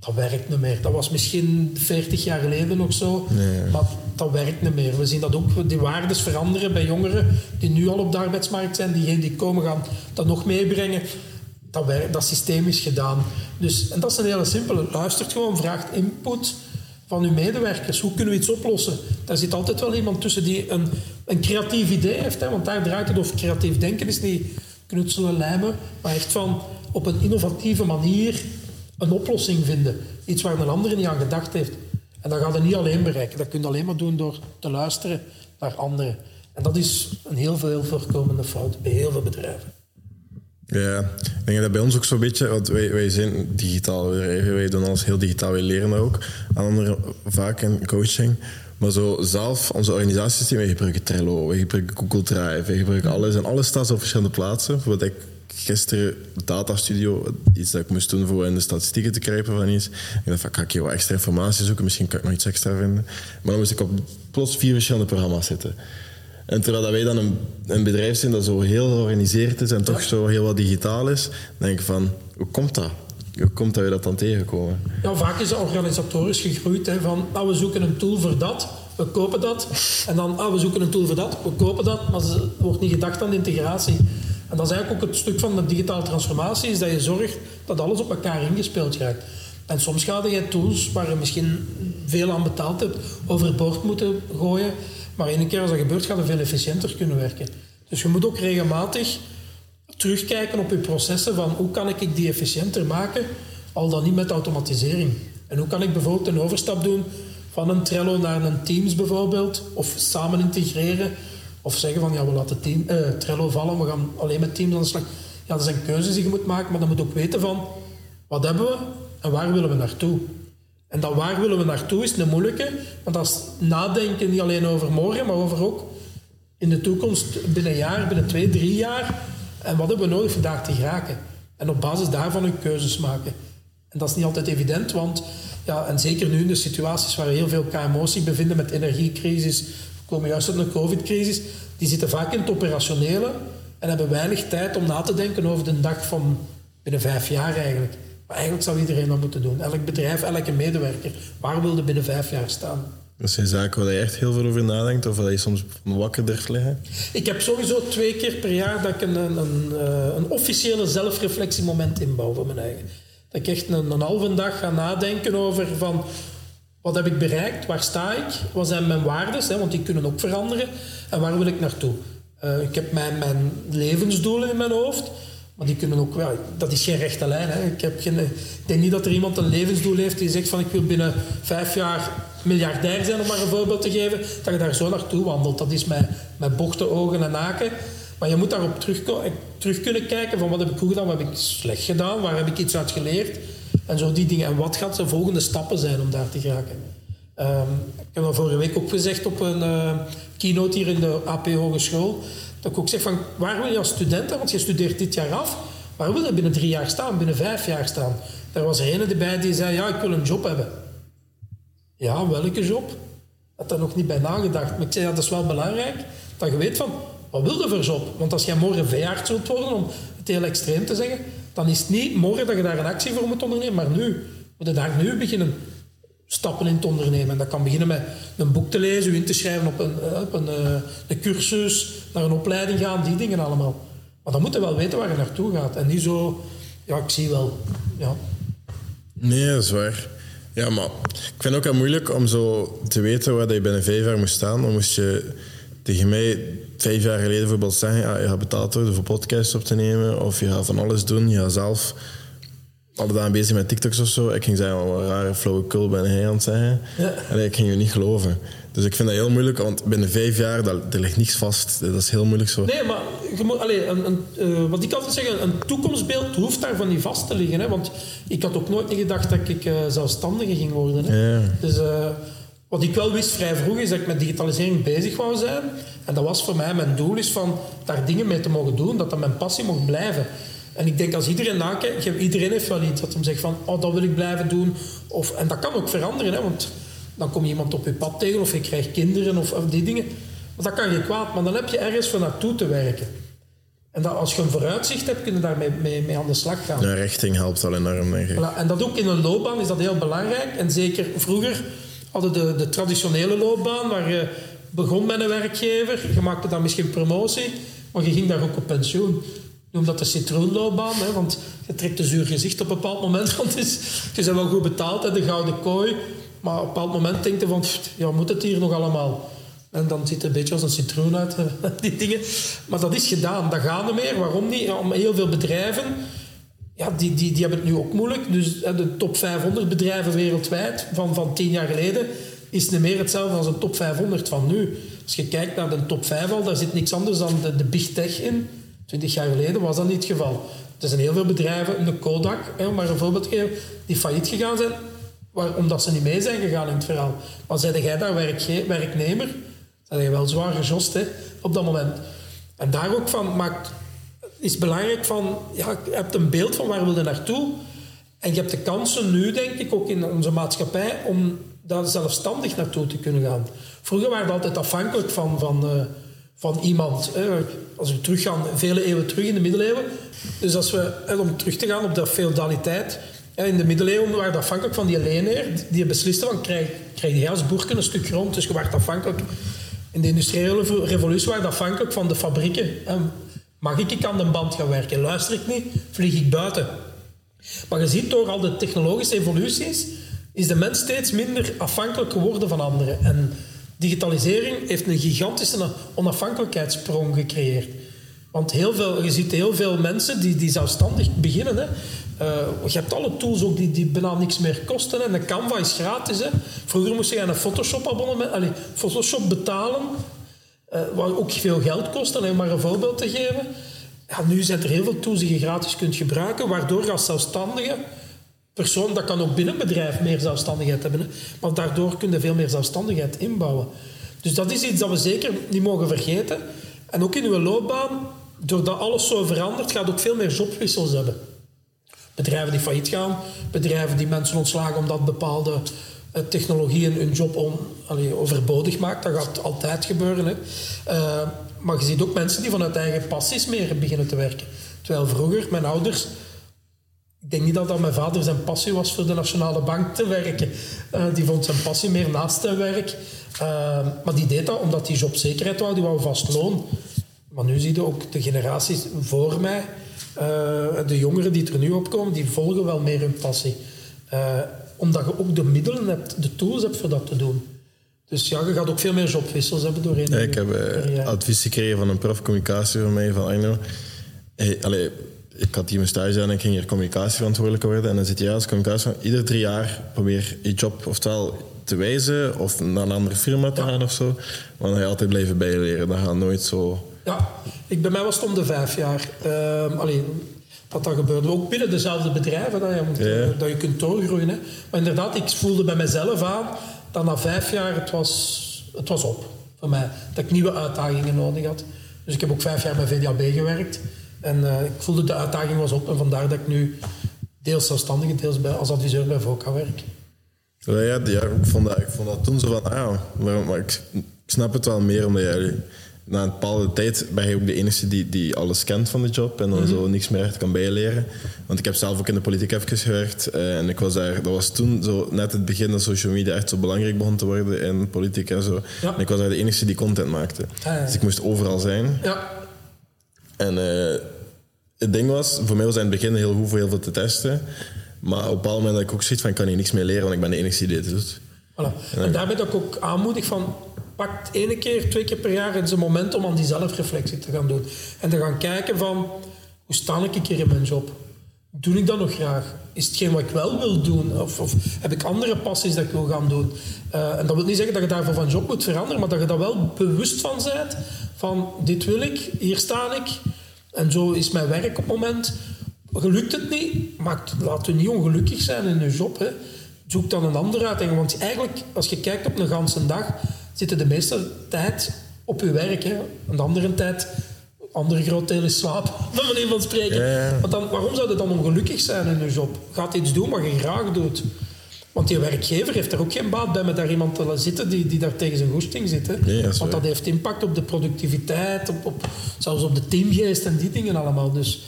Dat werkt niet meer. Dat was misschien 40 jaar geleden nog zo, maar dat werkt niet meer. We zien dat ook, die waardes veranderen bij jongeren die nu al op de arbeidsmarkt zijn. Diegenen die komen gaan dat nog meebrengen. Dat, werkt, dat systeem is gedaan. Dus, en dat is een hele simpele. Luistert gewoon, vraagt input van uw medewerkers. Hoe kunnen we iets oplossen? Daar zit altijd wel iemand tussen die een, een creatief idee heeft. Hè, want daar draait het over creatief denken. is niet knutselen, lijmen. Maar echt van op een innovatieve manier een oplossing vinden. Iets waar een ander niet aan gedacht heeft. En dat gaat je niet alleen bereiken. Dat kun je alleen maar doen door te luisteren naar anderen. En dat is een heel veel voorkomende fout bij heel veel bedrijven. Ja, ik denk dat bij ons ook zo'n beetje, want wij, wij zijn digitaal, wij, wij doen alles heel digitaal, wij leren ook anderen vaak in coaching. Maar zo zelf, onze organisatiesysteem, wij gebruiken Trello, wij gebruiken Google Drive, wij gebruiken alles. En alles staat op verschillende plaatsen. Bijvoorbeeld ik gisteren Data Studio, iets dat ik moest doen voor in de statistieken te krijgen van iets. Ik dacht van, ga ik wat extra informatie zoeken, misschien kan ik nog iets extra vinden. Maar dan moest ik op plots vier verschillende programma's zitten. En terwijl dat wij dan een, een bedrijf zijn dat zo heel georganiseerd is en toch zo heel wat digitaal is, denk ik van, hoe komt dat? Hoe komt dat we dat dan tegenkomen? Ja, vaak is het organisatorisch gegroeid van ah, we zoeken een tool voor dat, we kopen dat. En dan ah, we zoeken een tool voor dat, we kopen dat. Maar er wordt niet gedacht aan de integratie. En dat is eigenlijk ook het stuk van de digitale transformatie, is dat je zorgt dat alles op elkaar ingespeeld raakt. En soms ga je tools waar je misschien veel aan betaald hebt, overboord moeten gooien. Maar één keer als dat gebeurt, gaat je veel efficiënter kunnen werken. Dus je moet ook regelmatig terugkijken op je processen van hoe kan ik die efficiënter maken, al dan niet met automatisering. En hoe kan ik bijvoorbeeld een overstap doen van een Trello naar een Teams bijvoorbeeld, of samen integreren, of zeggen van ja, we laten team, eh, Trello vallen, we gaan alleen met Teams aan de slag. Ja, dat zijn keuzes die je moet maken, maar dan moet je ook weten van wat hebben we en waar willen we naartoe. En dat waar willen we naartoe is een moeilijke, want dat is nadenken niet alleen over morgen, maar over ook in de toekomst, binnen een jaar, binnen twee, drie jaar. En wat hebben we nodig om daar te geraken? En op basis daarvan hun keuzes maken. En dat is niet altijd evident, want ja, en zeker nu in de situaties waar heel veel KMO's zich bevinden met energiecrisis, komen juist uit een covid-crisis, die zitten vaak in het operationele en hebben weinig tijd om na te denken over de dag van binnen vijf jaar eigenlijk. Maar eigenlijk zou iedereen dat moeten doen. Elk bedrijf, elke medewerker. Waar wil je binnen vijf jaar staan? Dat zijn zaken waar je echt heel veel over nadenkt of waar je soms wakker durft liggen? Ik heb sowieso twee keer per jaar dat ik een, een, een, eh, een officiële zelfreflectiemoment inbouw voor mijn eigen. Dat ik echt een, een halve dag ga nadenken over van wat heb ik bereikt, waar sta ik, wat zijn mijn waarden, want die kunnen ook veranderen en waar wil ik naartoe. Uh, ik heb mijn, mijn levensdoelen in mijn hoofd. Maar die kunnen ook wel, dat is geen rechte lijn. Hè. Ik, heb geen, denk niet dat er iemand een levensdoel heeft die zegt van ik wil binnen vijf jaar miljardair zijn, om maar een voorbeeld te geven, dat je daar zo naartoe wandelt. Dat is met, met bochten, ogen en naken. Maar je moet daarop terug, terug kunnen kijken van wat heb ik goed gedaan, wat heb ik slecht gedaan, waar heb ik iets uit geleerd. En zo die dingen. En wat gaat de volgende stappen zijn om daar te geraken. Um, ik heb dat vorige week ook gezegd op een uh, keynote hier in de AP Hogeschool. Dat ik ook zeg van, waar wil je als student, want je studeert dit jaar af, waar wil je binnen drie jaar staan, binnen vijf jaar staan? Daar was er een erbij die zei, ja, ik wil een job hebben. Ja, welke job? Had daar nog niet bij nagedacht. Maar ik zei, ja, dat is wel belangrijk dat je weet van, wat wil je voor job? Want als jij morgen veearts zult worden, om het heel extreem te zeggen, dan is het niet morgen dat je daar een actie voor moet ondernemen, maar nu. Moet je daar nu beginnen stappen in te ondernemen. En dat kan beginnen met een boek te lezen, u in te schrijven op een, eh, op een, eh, een cursus, naar een opleiding gaan, die dingen allemaal. Maar dan moet je wel weten waar je naartoe gaat. En niet zo, ja, ik zie wel. Ja. Nee, dat is waar. Ja, maar ik vind het ook heel moeilijk om zo te weten waar je binnen vijf jaar moest staan. Dan moest je tegen mij vijf jaar geleden bijvoorbeeld zeggen, ja, je gaat betaald worden voor podcasts op te nemen, of je gaat van alles doen, je gaat zelf alle dagen bezig met TikToks of zo. Ik ging zeggen, wat een rare flauwekul ben hij aan het zeggen. Ja. En ik ging je niet geloven. Dus ik vind dat heel moeilijk, want binnen vijf jaar, dat, er ligt niets vast. Dat is heel moeilijk zo. Nee, maar je moet, allez, een, een, uh, wat ik altijd zeg, een toekomstbeeld hoeft daarvan niet vast te liggen. Hè? Want ik had ook nooit gedacht dat ik uh, zelfstandige ging worden. Hè? Ja. Dus uh, wat ik wel wist vrij vroeg, is dat ik met digitalisering bezig wou zijn. En dat was voor mij mijn doel, is van daar dingen mee te mogen doen, dat dat mijn passie mocht blijven. En ik denk als iedereen nakijkt, iedereen heeft wel iets dat hem zegt van, oh, dat wil ik blijven doen. Of, en dat kan ook veranderen, hè, want dan kom je iemand op je pad tegen of je krijgt kinderen of, of die dingen. Maar dat kan je kwaad, maar dan heb je ergens voor naartoe te werken. En dat, als je een vooruitzicht hebt, kun je daarmee mee, mee aan de slag gaan. De richting helpt al enorm, denk ik. Voilà. En dat ook in een loopbaan is dat heel belangrijk. En zeker vroeger hadden de, de traditionele loopbaan, waar je begon met een werkgever, je maakte dan misschien promotie, maar je ging daar ook op pensioen noem dat de citroenloopbaan, hè, want je trekt een zuur gezicht op een bepaald moment. Want is, je bent wel goed betaald, hè, de gouden kooi. Maar op een bepaald moment denk je van, ja, moet het hier nog allemaal? En dan ziet het een beetje als een citroen uit, die dingen. Maar dat is gedaan, dat gaat niet meer. Waarom niet? Om heel veel bedrijven, ja, die, die, die hebben het nu ook moeilijk. Dus de top 500 bedrijven wereldwijd van, van tien jaar geleden is niet meer hetzelfde als een top 500 van nu. Als je kijkt naar de top 5 al, daar zit niks anders dan de, de big tech in. Twintig jaar geleden was dat niet het geval. Er zijn heel veel bedrijven, de Kodak, maar een voorbeeld geven, die failliet gegaan zijn omdat ze niet mee zijn gegaan in het verhaal. Maar zei jij daar werknemer, zijn je wel zwaar gejost op dat moment. En daar ook van maakt, is belangrijk van, ja, je hebt een beeld van waar wil je naartoe. En je hebt de kansen nu, denk ik, ook in onze maatschappij, om daar zelfstandig naartoe te kunnen gaan. Vroeger waren we altijd afhankelijk van, van, uh, van iemand. Als we teruggaan, vele eeuwen terug in de middeleeuwen. Dus als we, om terug te gaan op dat feudaliteit. In de middeleeuwen waren we afhankelijk van die leenheer. Die besliste van, krijg, krijg je als boerken een stuk grond. Dus je werd afhankelijk... In de industriële revolutie waren we afhankelijk van de fabrieken. Mag ik aan de band gaan werken? Luister ik niet, vlieg ik buiten. Maar je ziet door al de technologische evoluties... is de mens steeds minder afhankelijk geworden van anderen. En Digitalisering heeft een gigantische onafhankelijkheidssprong gecreëerd. Want heel veel, je ziet heel veel mensen die, die zelfstandig beginnen. Hè. Uh, je hebt alle tools ook die, die bijna niks meer kosten. En de Canva is gratis. Hè. Vroeger moest je een Photoshop-abonnement, allez, Photoshop betalen. Uh, wat ook veel geld kost, om maar een voorbeeld te geven. Ja, nu zijn er heel veel tools die je gratis kunt gebruiken, waardoor als zelfstandige persoon, dat kan ook binnen een bedrijf meer zelfstandigheid hebben. Hè. Maar daardoor kun je veel meer zelfstandigheid inbouwen. Dus dat is iets dat we zeker niet mogen vergeten. En ook in uw loopbaan, doordat alles zo verandert, gaat ook veel meer jobwissels hebben. Bedrijven die failliet gaan, bedrijven die mensen ontslagen omdat bepaalde technologieën hun job on, allee, overbodig maakt. Dat gaat altijd gebeuren. Hè. Uh, maar je ziet ook mensen die vanuit eigen passies meer beginnen te werken. Terwijl vroeger, mijn ouders... Ik denk niet dat mijn vader zijn passie was voor de Nationale Bank te werken. Uh, die vond zijn passie meer naast zijn werk. Maar die deed dat omdat hij jobzekerheid wou, die wou vast loon. Maar nu zie je ook de generaties voor mij, de jongeren die er nu opkomen, die volgen wel meer hun passie. Omdat je ook de middelen hebt, de tools hebt voor dat te doen. Dus ja, je gaat ook veel meer jobwissels hebben doorheen. Ja, ik heb uh, advies gekregen van een prof communicatie van mij, van Arno. Hey, allee, ik had hier mijn stage aan en ik ging hier communicatieverantwoordelijk worden. En dan zit je als communicatie ieder drie jaar probeer je job oftewel te wijzen of naar een andere firma te gaan of zo. Maar dan ga je altijd blijven bijleren. Dat gaat nooit zo... Ja, ik, bij mij was het om de vijf jaar. Uh, dat dat gebeurde. Ook binnen dezelfde bedrijven dat je, dat je kunt doorgroeien. Hè. Maar inderdaad, ik voelde bij mezelf aan dan na vijf jaar, het was, het was op voor mij. Dat ik nieuwe uitdagingen nodig had. Dus ik heb ook vijf jaar bij VDAB gewerkt. En uh, ik voelde de uitdaging was op. En vandaar dat ik nu deels zelfstandig, deels bij, als adviseur bij VOCA werk. Ja, ja, ik, vond dat, ik vond dat toen zo van, ah, maar, maar ik, ik, snap het wel meer omdat jij na een bepaalde tijd ben je ook de enige die, die alles kent van de job en dan mm zo niks meer echt kan bijleren. Want ik heb zelf ook in de politiek even gewerkt uh, en ik was daar, dat was toen zo net het begin dat social media echt zo belangrijk begon te worden in politiek en zo. En ik was daar de enige die content maakte. Dus ik moest overal zijn. Ja. En uh, het ding was, voor mij was in het begin heel goed voor heel veel te testen. Maar op een bepaald moment had ik ook zoiets van, ik kan hier niks meer leren, want ik ben de enige die dit doet. Voilà. En, en daarmee dat ik ook aanmoedig van, pakt één keer, twee keer per jaar eens een moment om aan die zelfreflectie te gaan doen. En te gaan kijken van, hoe sta ik hier in mijn job? Doe ik dat nog graag? Is hetgeen wat ik wel wil doen? Of, of heb ik andere passies dat ik wil gaan doen? Uh, en dat wil niet zeggen dat je daarvoor van job moet veranderen, maar dat je daar wel bewust van bent. Van, dit wil ik, hier sta ik. En zo is mijn werk op het moment. Gelukt het niet, maakt, laat u niet ongelukkig zijn in je job. Hè. Zoek dan een andere uitdaging. Want eigenlijk, als je kijkt op een ganse dag, zitten de meeste tijd op je werk. Hè. Een andere tijd, andere groot deel is slaap, van manier van spreken. Want dan, waarom zou je dan ongelukkig zijn in je job? Gaat iets doen wat je graag doet. Want die werkgever heeft er ook geen baat bij met daar iemand te laten zitten die, die daar tegen zijn goesting zit. Hè. Want dat heeft impact op de productiviteit, op, op, zelfs op de teamgeest en die dingen allemaal. Dus,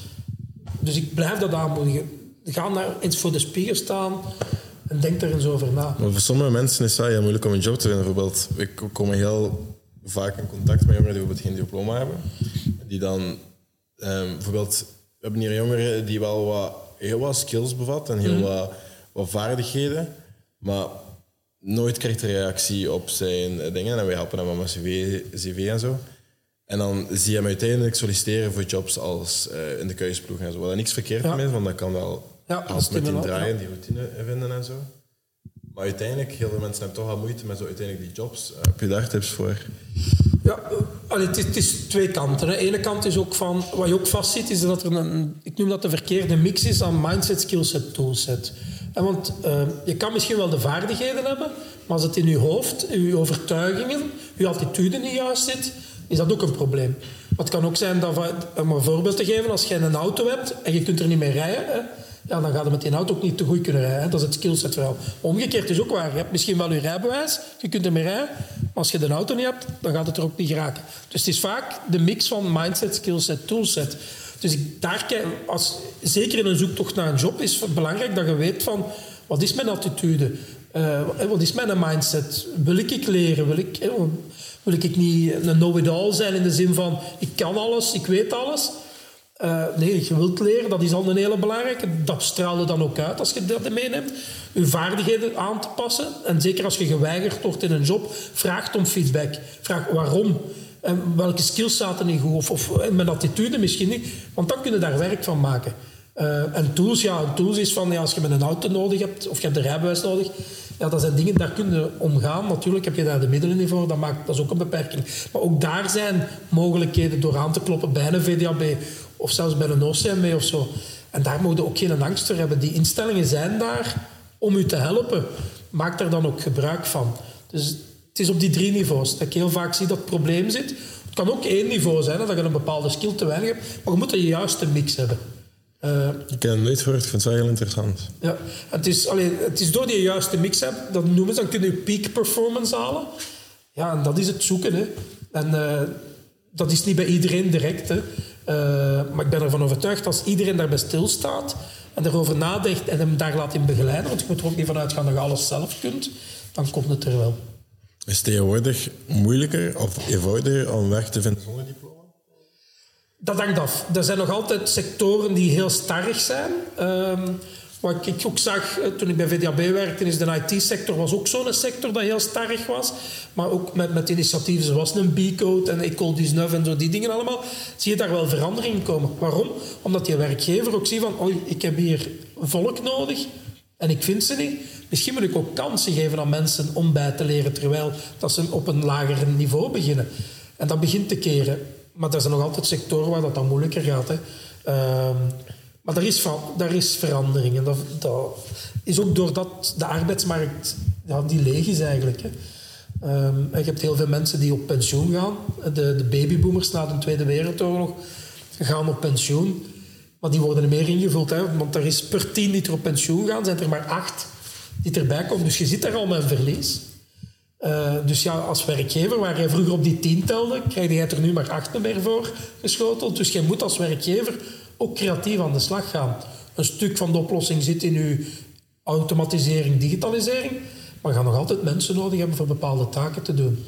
dus ik blijf dat aanmoedigen. Ga naar eens voor de spiegel staan en denk er eens over na. Maar voor sommige mensen is dat heel moeilijk om een job te vinden. Bijvoorbeeld, ik kom heel vaak in contact met jongeren die bijvoorbeeld geen diploma hebben. Die dan, um, bijvoorbeeld, we hebben hier jongeren die wel wat, heel wat skills bevat en heel mhm. wat, wat vaardigheden, maar nooit krijgt een reactie op zijn eh, dingen. En wij helpen hem met CV, CV en zo. En dan zie je hem uiteindelijk solliciteren voor jobs als uh, in de kuisploeg en zo. Wat er niks verkeerd ja. mee want dat kan wel ja, als met die draaien, die routine vinden en zo. Maar uiteindelijk, heel veel mensen hebben toch wel moeite met zo uiteindelijk die jobs. Uh, heb je daar tips voor? Ja, allee, het, is, het, is, twee kanten. De ene kant is ook van, wat je ook vastziet, is dat er een, ik noem dat de verkeerde mix is aan mindset, skillset, toolset. En want uh, je kan misschien wel de vaardigheden hebben, maar als het in je hoofd, in je overtuigingen, je attitude niet juist zit, is dat ook een probleem. het kan ook zijn dat, om een voorbeeld te geven, als je een auto hebt en je kunt er niet meer rijden, hè, ja, dan gaat het met die auto ook niet te goed kunnen rijden. Dat is het skillset verhaal. Omgekeerd is ook waar. Je hebt misschien wel je rijbewijs, je kunt ermee rijden. Maar als je de auto niet hebt, dan gaat het er ook niet geraken. Dus het is vaak de mix van mindset, skillset, toolset. Dus ik, daar, als, zeker in een zoektocht naar een job is het belangrijk dat je weet van... Wat is mijn attitude? Uh, wat is mijn mindset? Wil ik leren? Wil ik, wil ik niet een know-it-all zijn in de zin van... Ik kan alles, ik weet alles... Uh, nee, je wilt leren, dat is al een hele belangrijke. Dat straalde dan ook uit als je dat meeneemt. Je vaardigheden aan te passen. En zeker als je geweigerd wordt in een job, vraag om feedback. Vraag waarom. En welke skills zaten niet goed. Of, of mijn attitude misschien niet. Want dan kun je daar werk van maken. Uh, en tools, ja, tools is van ja, als je met een auto nodig hebt, of je hebt een rijbewijs nodig, ja, dat zijn dingen, daar kun je omgaan. Natuurlijk heb je daar de middelen niet voor, dat, maakt, dat is ook een beperking. Maar ook daar zijn mogelijkheden door aan te kloppen bij een VDAB of zelfs bij een OCMW of zo. En daar moet je ook geen angst voor hebben. Die instellingen zijn daar om u te helpen. Maak daar dan ook gebruik van. Dus het is op die drie niveaus dat ik heel vaak zie dat het probleem zit. Het kan ook één niveau zijn, hè, dat je een bepaalde skill te weinig hebt, maar je moet de juiste mix hebben. Uh, ik ken het nooit gehoord, ik vind het wel heel interessant. Ja, het is, allee, het is door die juiste mix hebt, dat noemen ze, dan kun je peak performance halen. Ja, en dat is het zoeken. Hè. En uh, dat is niet bij iedereen direct. Hè. Uh, maar ik ben ervan overtuigd, als iedereen daarbij stilstaat en erover nadenkt en hem daar laat in begeleiden, want je moet er ook niet vanuit gaan dat je alles zelf kunt, dan komt het er wel. Is het tegenwoordig moeilijker of eenvoudiger om werk te vinden zonder diploma? Dat hangt af. Er zijn nog altijd sectoren die heel starrig zijn. Um, wat ik ook zag eh, toen ik bij VDAB werkte, is de IT-sector was ook zo'n sector dat heel starrig was. Maar ook met, met initiatieven zoals een B-code en Ecole 19 en zo, die dingen allemaal, zie je daar wel verandering in komen. Waarom? Omdat je werkgever ook ziet van, oh, ik heb hier volk nodig en ik vind ze niet. Misschien moet ik ook kansen geven aan mensen om bij te leren, terwijl dat ze op een lager niveau beginnen. En dat begint te keren. Maar er zijn nog altijd sectoren waar dat dan moeilijker gaat. Hè. Uh, maar daar is, daar is verandering. En dat, is ook doordat de arbeidsmarkt die leeg is eigenlijk. Hè. Um, je hebt heel veel mensen die op pensioen gaan. De, de babyboomers na de Tweede Wereldoorlog gaan op pensioen. Maar die worden er meer ingevuld. Hè, want er is per tien die er op pensioen gaan, zijn er maar acht die erbij komen. Dus je zit daar al met verlies. Uh, dus ja, als werkgever, waar je vroeger op die tien telde, krijg je er nu maar acht meer voor geschoteld. Dus je moet als werkgever ook creatief aan de slag gaan. Een stuk van de oplossing zit in uw automatisering, digitalisering. Maar je gaat nog altijd mensen nodig hebben voor bepaalde taken te doen.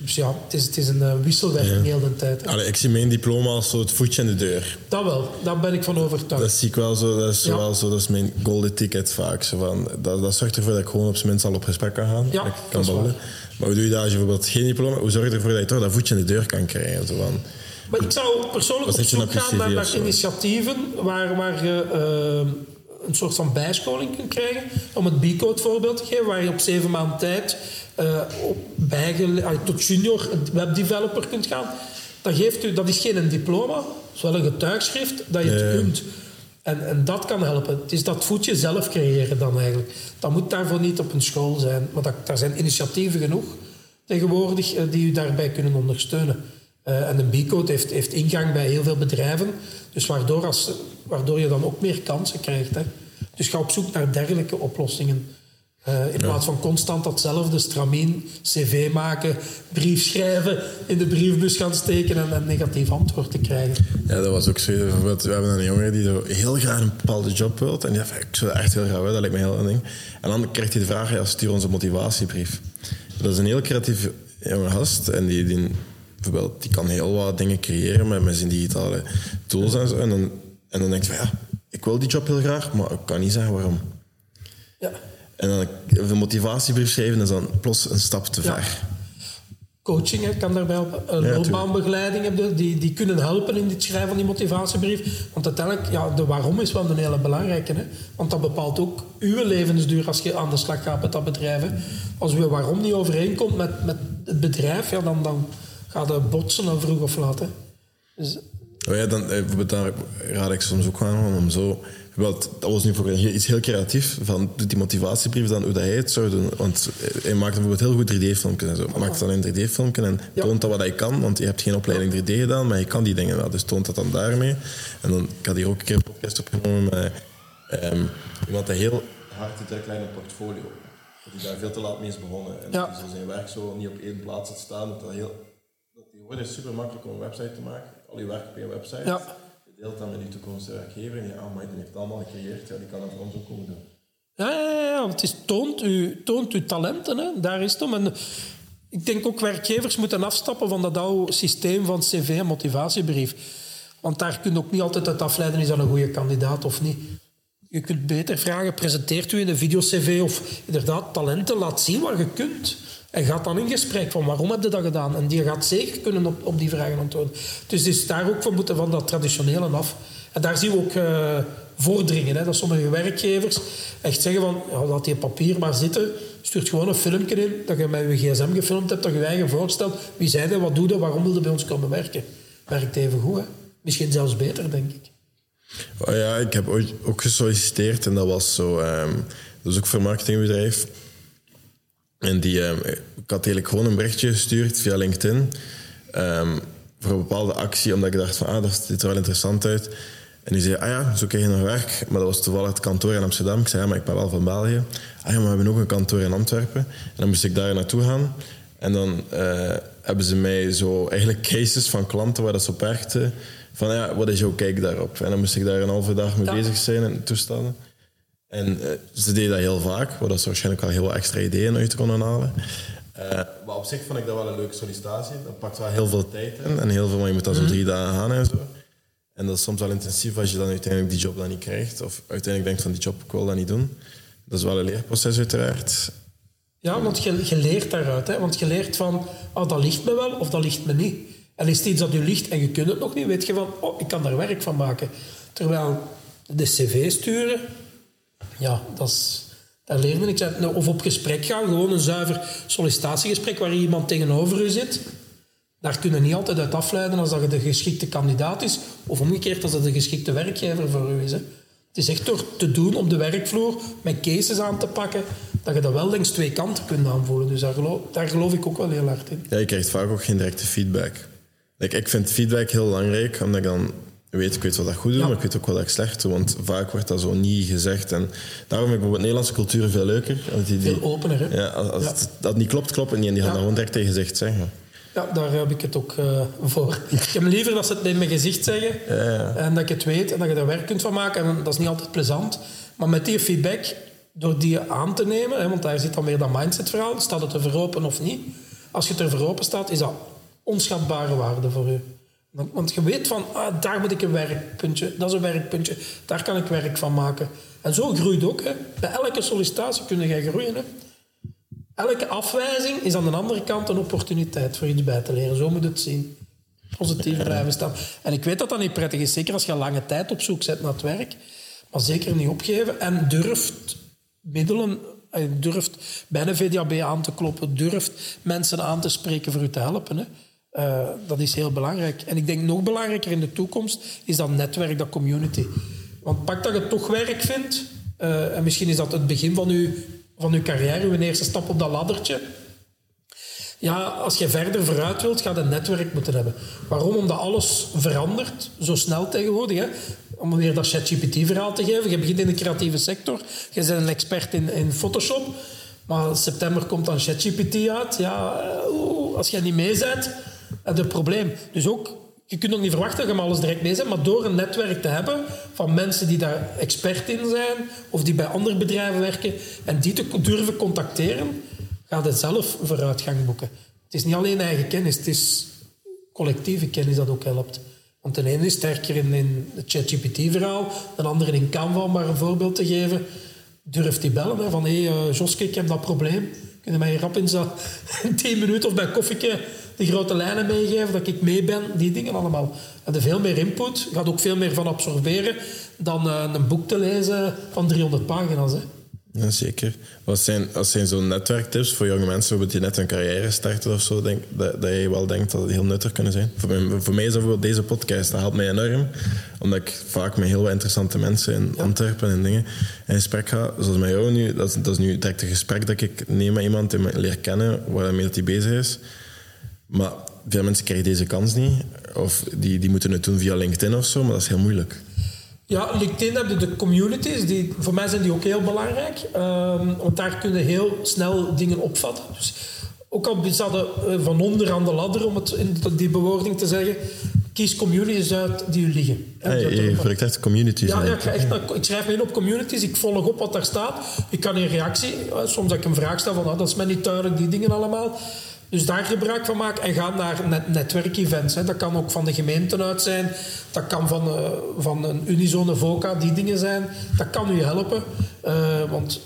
Dus ja, het is, het is een uh, wisselwerking ja. heel de tijd. Allee, ik zie mijn diploma als zo het voetje in de deur. Dat wel, daar ben ik van overtuigd. Dat zie ik wel zo, dat is, ja. wel zo, dat is mijn golden ticket vaak. Zo van, dat, dat zorgt ervoor dat ik gewoon op zijn minst al op gesprek kan gaan. Ja, kan Maar hoe doe je dat als je bijvoorbeeld geen diploma Hoe zorg je ervoor dat je toch dat voetje in de deur kan krijgen? Zo van, maar ik zou persoonlijk op zoek gaan naar, naar initiatieven waar, waar je uh, een soort van bijscholing kunt krijgen. Om het B-code voorbeeld te geven, waar je op zeven maanden tijd uh, op tot junior webdeveloper kunt gaan. Dat, geeft u, dat is geen diploma, dat is wel een getuigschrift dat je het kunt. En, en dat kan helpen. Het is dat voetje zelf creëren dan eigenlijk. Dat moet daarvoor niet op een school zijn. Maar dat, daar zijn initiatieven genoeg tegenwoordig uh, die u daarbij kunnen ondersteunen. Uh, en een B-code heeft, heeft ingang bij heel veel bedrijven. Dus waardoor, als, waardoor je dan ook meer kansen krijgt. Hè. Dus ga op zoek naar dergelijke oplossingen. Uh, in plaats van constant datzelfde stramien, cv maken, brief schrijven, in de briefbus gaan steken en een negatief antwoord te krijgen. Ja, dat was ook zo. Bijvoorbeeld, we hebben een jongen die heel graag een bepaalde job wil. En die dacht, ik zou dat echt heel graag willen, dat lijkt me heel een ding. En dan krijgt hij de vraag, ja, stuur onze motivatiebrief. Dat is een heel creatief jonge gast en die, die bijvoorbeeld, die kan heel wat dingen creëren met, met zijn digitale tools en zo. En dan, en dan denk je van ja, ik wil die job heel graag, maar ik kan niet zeggen waarom. Ja. En dan een motivatiebrief schrijven is dan plots een stap te ver. Coaching kan daarbij helpen. Een ja, loopbaanbegeleiding die, die kunnen helpen in het schrijven van die motivatiebrief. Want uiteindelijk, ja, de waarom is wel een hele belangrijke. Hè? Want dat bepaalt ook uw levensduur als je aan de slag gaat met dat bedrijf. Hè? Als uw waarom niet overeenkomt met, met het bedrijf, ja, dan, dan gaat het botsen dan vroeg of laat. Hè. Dus, oh ja, dan, eh, daar raad ik soms ook aan om zo... Dat was nu voor iets heel creatief. Van, doet die motivatiebrief dan hoe dat hij het zou doen. Want eh, hij maakt bijvoorbeeld heel goed 3D-filmpjes en zo. Hij maakt dan een 3D-filmpje en toont dat wat hij kan. Want je hebt geen opleiding 3D gedaan, maar je kan die dingen wel. Dus toont dat dan daarmee. En dan, ik had hier ook een keer een podcast opgenomen met um, iemand die heel hard zit kleine portfolio. Die daar veel te laat mee is begonnen. En ja. zijn werk zo niet op één plaats had staan. Dat dat heel Tegenwoordig is het super makkelijk om een website te maken. Al je werk op je website. Ja. Je deelt dat met je toekomstige werkgever en je heeft het allemaal gecreëerd. Ja, die kan dat voor ons ook komen doen. Ja, ja, ja, want het is, toont, u, toont uw talenten. Hè. Daar is het om. En ik denk ook werkgevers moeten afstappen van dat oude systeem van cv en motivatiebrief. Want daar kun je ook niet altijd uit afleiden, is dat een goede kandidaat of niet. Je kunt beter vragen, presenteert u in een video-cv of inderdaad talenten, laat zien wat je kunt. En gaat dan in gesprek van waarom heb je dat gedaan? En die gaat zeker kunnen op, op die vragen antwoorden. Dus is daar ook van moeten van dat traditionele af. En daar zien we ook uh, vorderingen. Hè, dat sommige werkgevers echt zeggen van laat die papier maar zitten. Stuurt gewoon een filmpje in dat je met je gsm gefilmd hebt. Dat je je eigen voorstelt. Wie zei dat? Wat doe je? Waarom wilde bij ons komen werken? Werkt even goed. Hè? Misschien zelfs beter, denk ik. Oh ja, ik heb ooit ook gesolliciteerd en dat was zo... Um, dat is ook voor een marketingbedrijf En die, ehm, ik had eigenlijk gewoon een berichtje gestuurd via LinkedIn ehm, voor een bepaalde actie, omdat ik dacht van, ah, dat ziet er wel interessant uit. En die zei, ah ja, zo krijg je nog werk. Maar dat was toevallig het kantoor in Amsterdam. Ik zei, ja, maar ik ben wel van België. Ah ja, maar we hebben ook een kantoor in Antwerpen. En dan moest ik daar naartoe gaan. En dan eh, hebben ze mij zo eigenlijk cases van klanten waar dat ze op werkten. Van ja, wat is jouw kijk daarop? En dan moest ik daar een halve dag mee Ja. bezig zijn en toestanden. En eh, ze deden dat heel vaak, waar dat ze waarschijnlijk wel heel wat extra ideeën uit konden halen. Eh, maar op zich vond ik dat wel een leuke sollicitatie. Dat pakt wel heel veel tijd in en heel veel, maar je moet dan zo drie dagen gaan en zo. En dat is soms wel intensief als je dan uiteindelijk die job dan niet krijgt. Of uiteindelijk denkt van die job, ik wil dat niet doen. Dat is wel een leerproces uiteraard. Ja, want je, je leert daaruit. Hè? Want je leert van, oh, dat ligt me wel of dat ligt me niet. En is het iets dat je ligt en je kunt het nog niet, weet je van, oh, ik kan daar werk van maken. Terwijl de cv sturen, ja, dat is, daar leer je niks uit. Nou, Of op gesprek gaan, gewoon een zuiver sollicitatiegesprek waar iemand tegenover u zit. Daar kun je niet altijd uit afleiden als dat je de geschikte kandidaat is, of omgekeerd als dat de geschikte werkgever voor u is. Hè. Het is echt door te doen op de werkvloer, met cases aan te pakken, dat je dat wel langs twee kanten kunt aanvoelen. Dus daar geloof, daar geloof ik ook wel heel hard in. Ja, je krijgt vaak ook geen directe feedback. Ik vind feedback heel belangrijk, omdat ik dan weet, ik weet wat ik goed doe, Ja. maar ik weet ook wat ik slecht doe. Want vaak wordt dat zo niet gezegd. En daarom vind ik bijvoorbeeld Nederlandse cultuur veel leuker. Die, Veel opener, hè? Ja, als, als Ja. Het, dat niet klopt, klopt het niet. En die gaan dat gewoon direct tegen gezicht zeggen. Ja, daar heb ik het ook eh, voor. Ik heb liever dat ze het in mijn gezicht zeggen en dat ik het weet en dat je er werk kunt van maken. En dat is niet altijd plezant. Maar met die feedback, door die aan te nemen, hè, want daar zit dan weer dat mindset-verhaal, staat het er voor open of niet? Als je het er voor open staat, is dat onschatbare waarde voor je. Want- je weet van, ah, daar moet ik een werkpuntje, dat is een werkpuntje, daar kan ik werk van maken. En zo groeit ook. Hè. Bij elke sollicitatie kun je groeien. Hè. Elke afwijzing is aan de andere kant een opportuniteit voor iets bij te leren. Zo moet het zien. Positief blijven staan. En ik weet dat dat niet prettig is, zeker als je lange tijd op zoek bent naar het werk. Maar zeker niet opgeven en durft middelen, eh, durft bij een VDAB aan te kloppen, durft mensen aan te spreken voor u te helpen. Hè. Eh, dat is heel belangrijk. En ik denk nog belangrijker in de toekomst is dat netwerk, dat community. Want pak dat je toch werk vindt, eh, en misschien is dat het begin van uw, van uw carrière, uw eerste stap op dat laddertje. Ja, als je verder vooruit wilt, ga je een netwerk moeten hebben. Waarom? Omdat alles verandert, zo snel tegenwoordig. Hè? Om weer dat ChatGPT-verhaal te geven. Je begint in de creatieve sector. Je bent een expert in, in Photoshop. Maar in september komt dan ChatGPT uit. Ja, eh, als jij niet mee een probleem. Dus ook, je kunt ook niet verwachten dat je alles direct mee bent. Maar door een netwerk te hebben van mensen die daar expert in zijn... of die bij andere bedrijven werken... en die te durven contacteren gaat het zelf vooruitgang boeken. Het is niet alleen eigen kennis, het is collectieve kennis dat ook helpt. Want de ene is sterker in, in het ChatGPT-verhaal, de andere in Canva, om maar een voorbeeld te geven. Durft die bellen van hé, hey, eh, Joske, ik heb dat probleem. Kun je mij rap in zo'n 10 minuten of bij koffieke de grote lijnen meegeven, dat ik mee ben, die dingen allemaal. En er veel meer input, je gaat ook veel meer van absorberen dan eh, een boek te lezen van 300 pagina's. Hè. Ja, zeker. Wat zijn, wat zijn zo'n netwerktips voor jonge mensen die net een carrière starten of zo, denk, dat, dat je wel denkt dat het heel nuttig kunnen zijn? Voor mij, voor mij is bijvoorbeeld deze podcast, dat helpt mij enorm. Omdat ik vaak met heel wat interessante mensen in Antwerpen en dingen in gesprek ga. Zoals met jou nu, dat is, dat is nu direct een gesprek dat ik neem met iemand en leer kennen, waarmee dat hij bezig is. Maar veel mensen krijgen deze kans niet. Of die, die moeten het doen via LinkedIn of zo, maar dat is heel moeilijk. Ja, LinkedIn heb je de communities. Die, voor mij zijn die ook heel belangrijk. Ehm, want daar kun je heel snel dingen opvatten. Dus ook al zaten uh, van onder aan de ladder, om het in die bewoording te zeggen, kies communities uit die u liggen. Hey, je gebruikt echt communities. Ja, ja ik, echt naar, ik, schrijf me in op communities, ik volg op wat daar staat. Ik kan in reactie, soms dat ik een vraag stel van ah, dat is mij niet duidelijk, die dingen allemaal. Dus daar gebruik van maken en ga naar net, netwerkevents. Hè. Dat kan ook van de gemeenten uit zijn. Dat kan van, uh, van een Unizone VOCA, die dingen zijn. Dat kan u helpen. Uh, want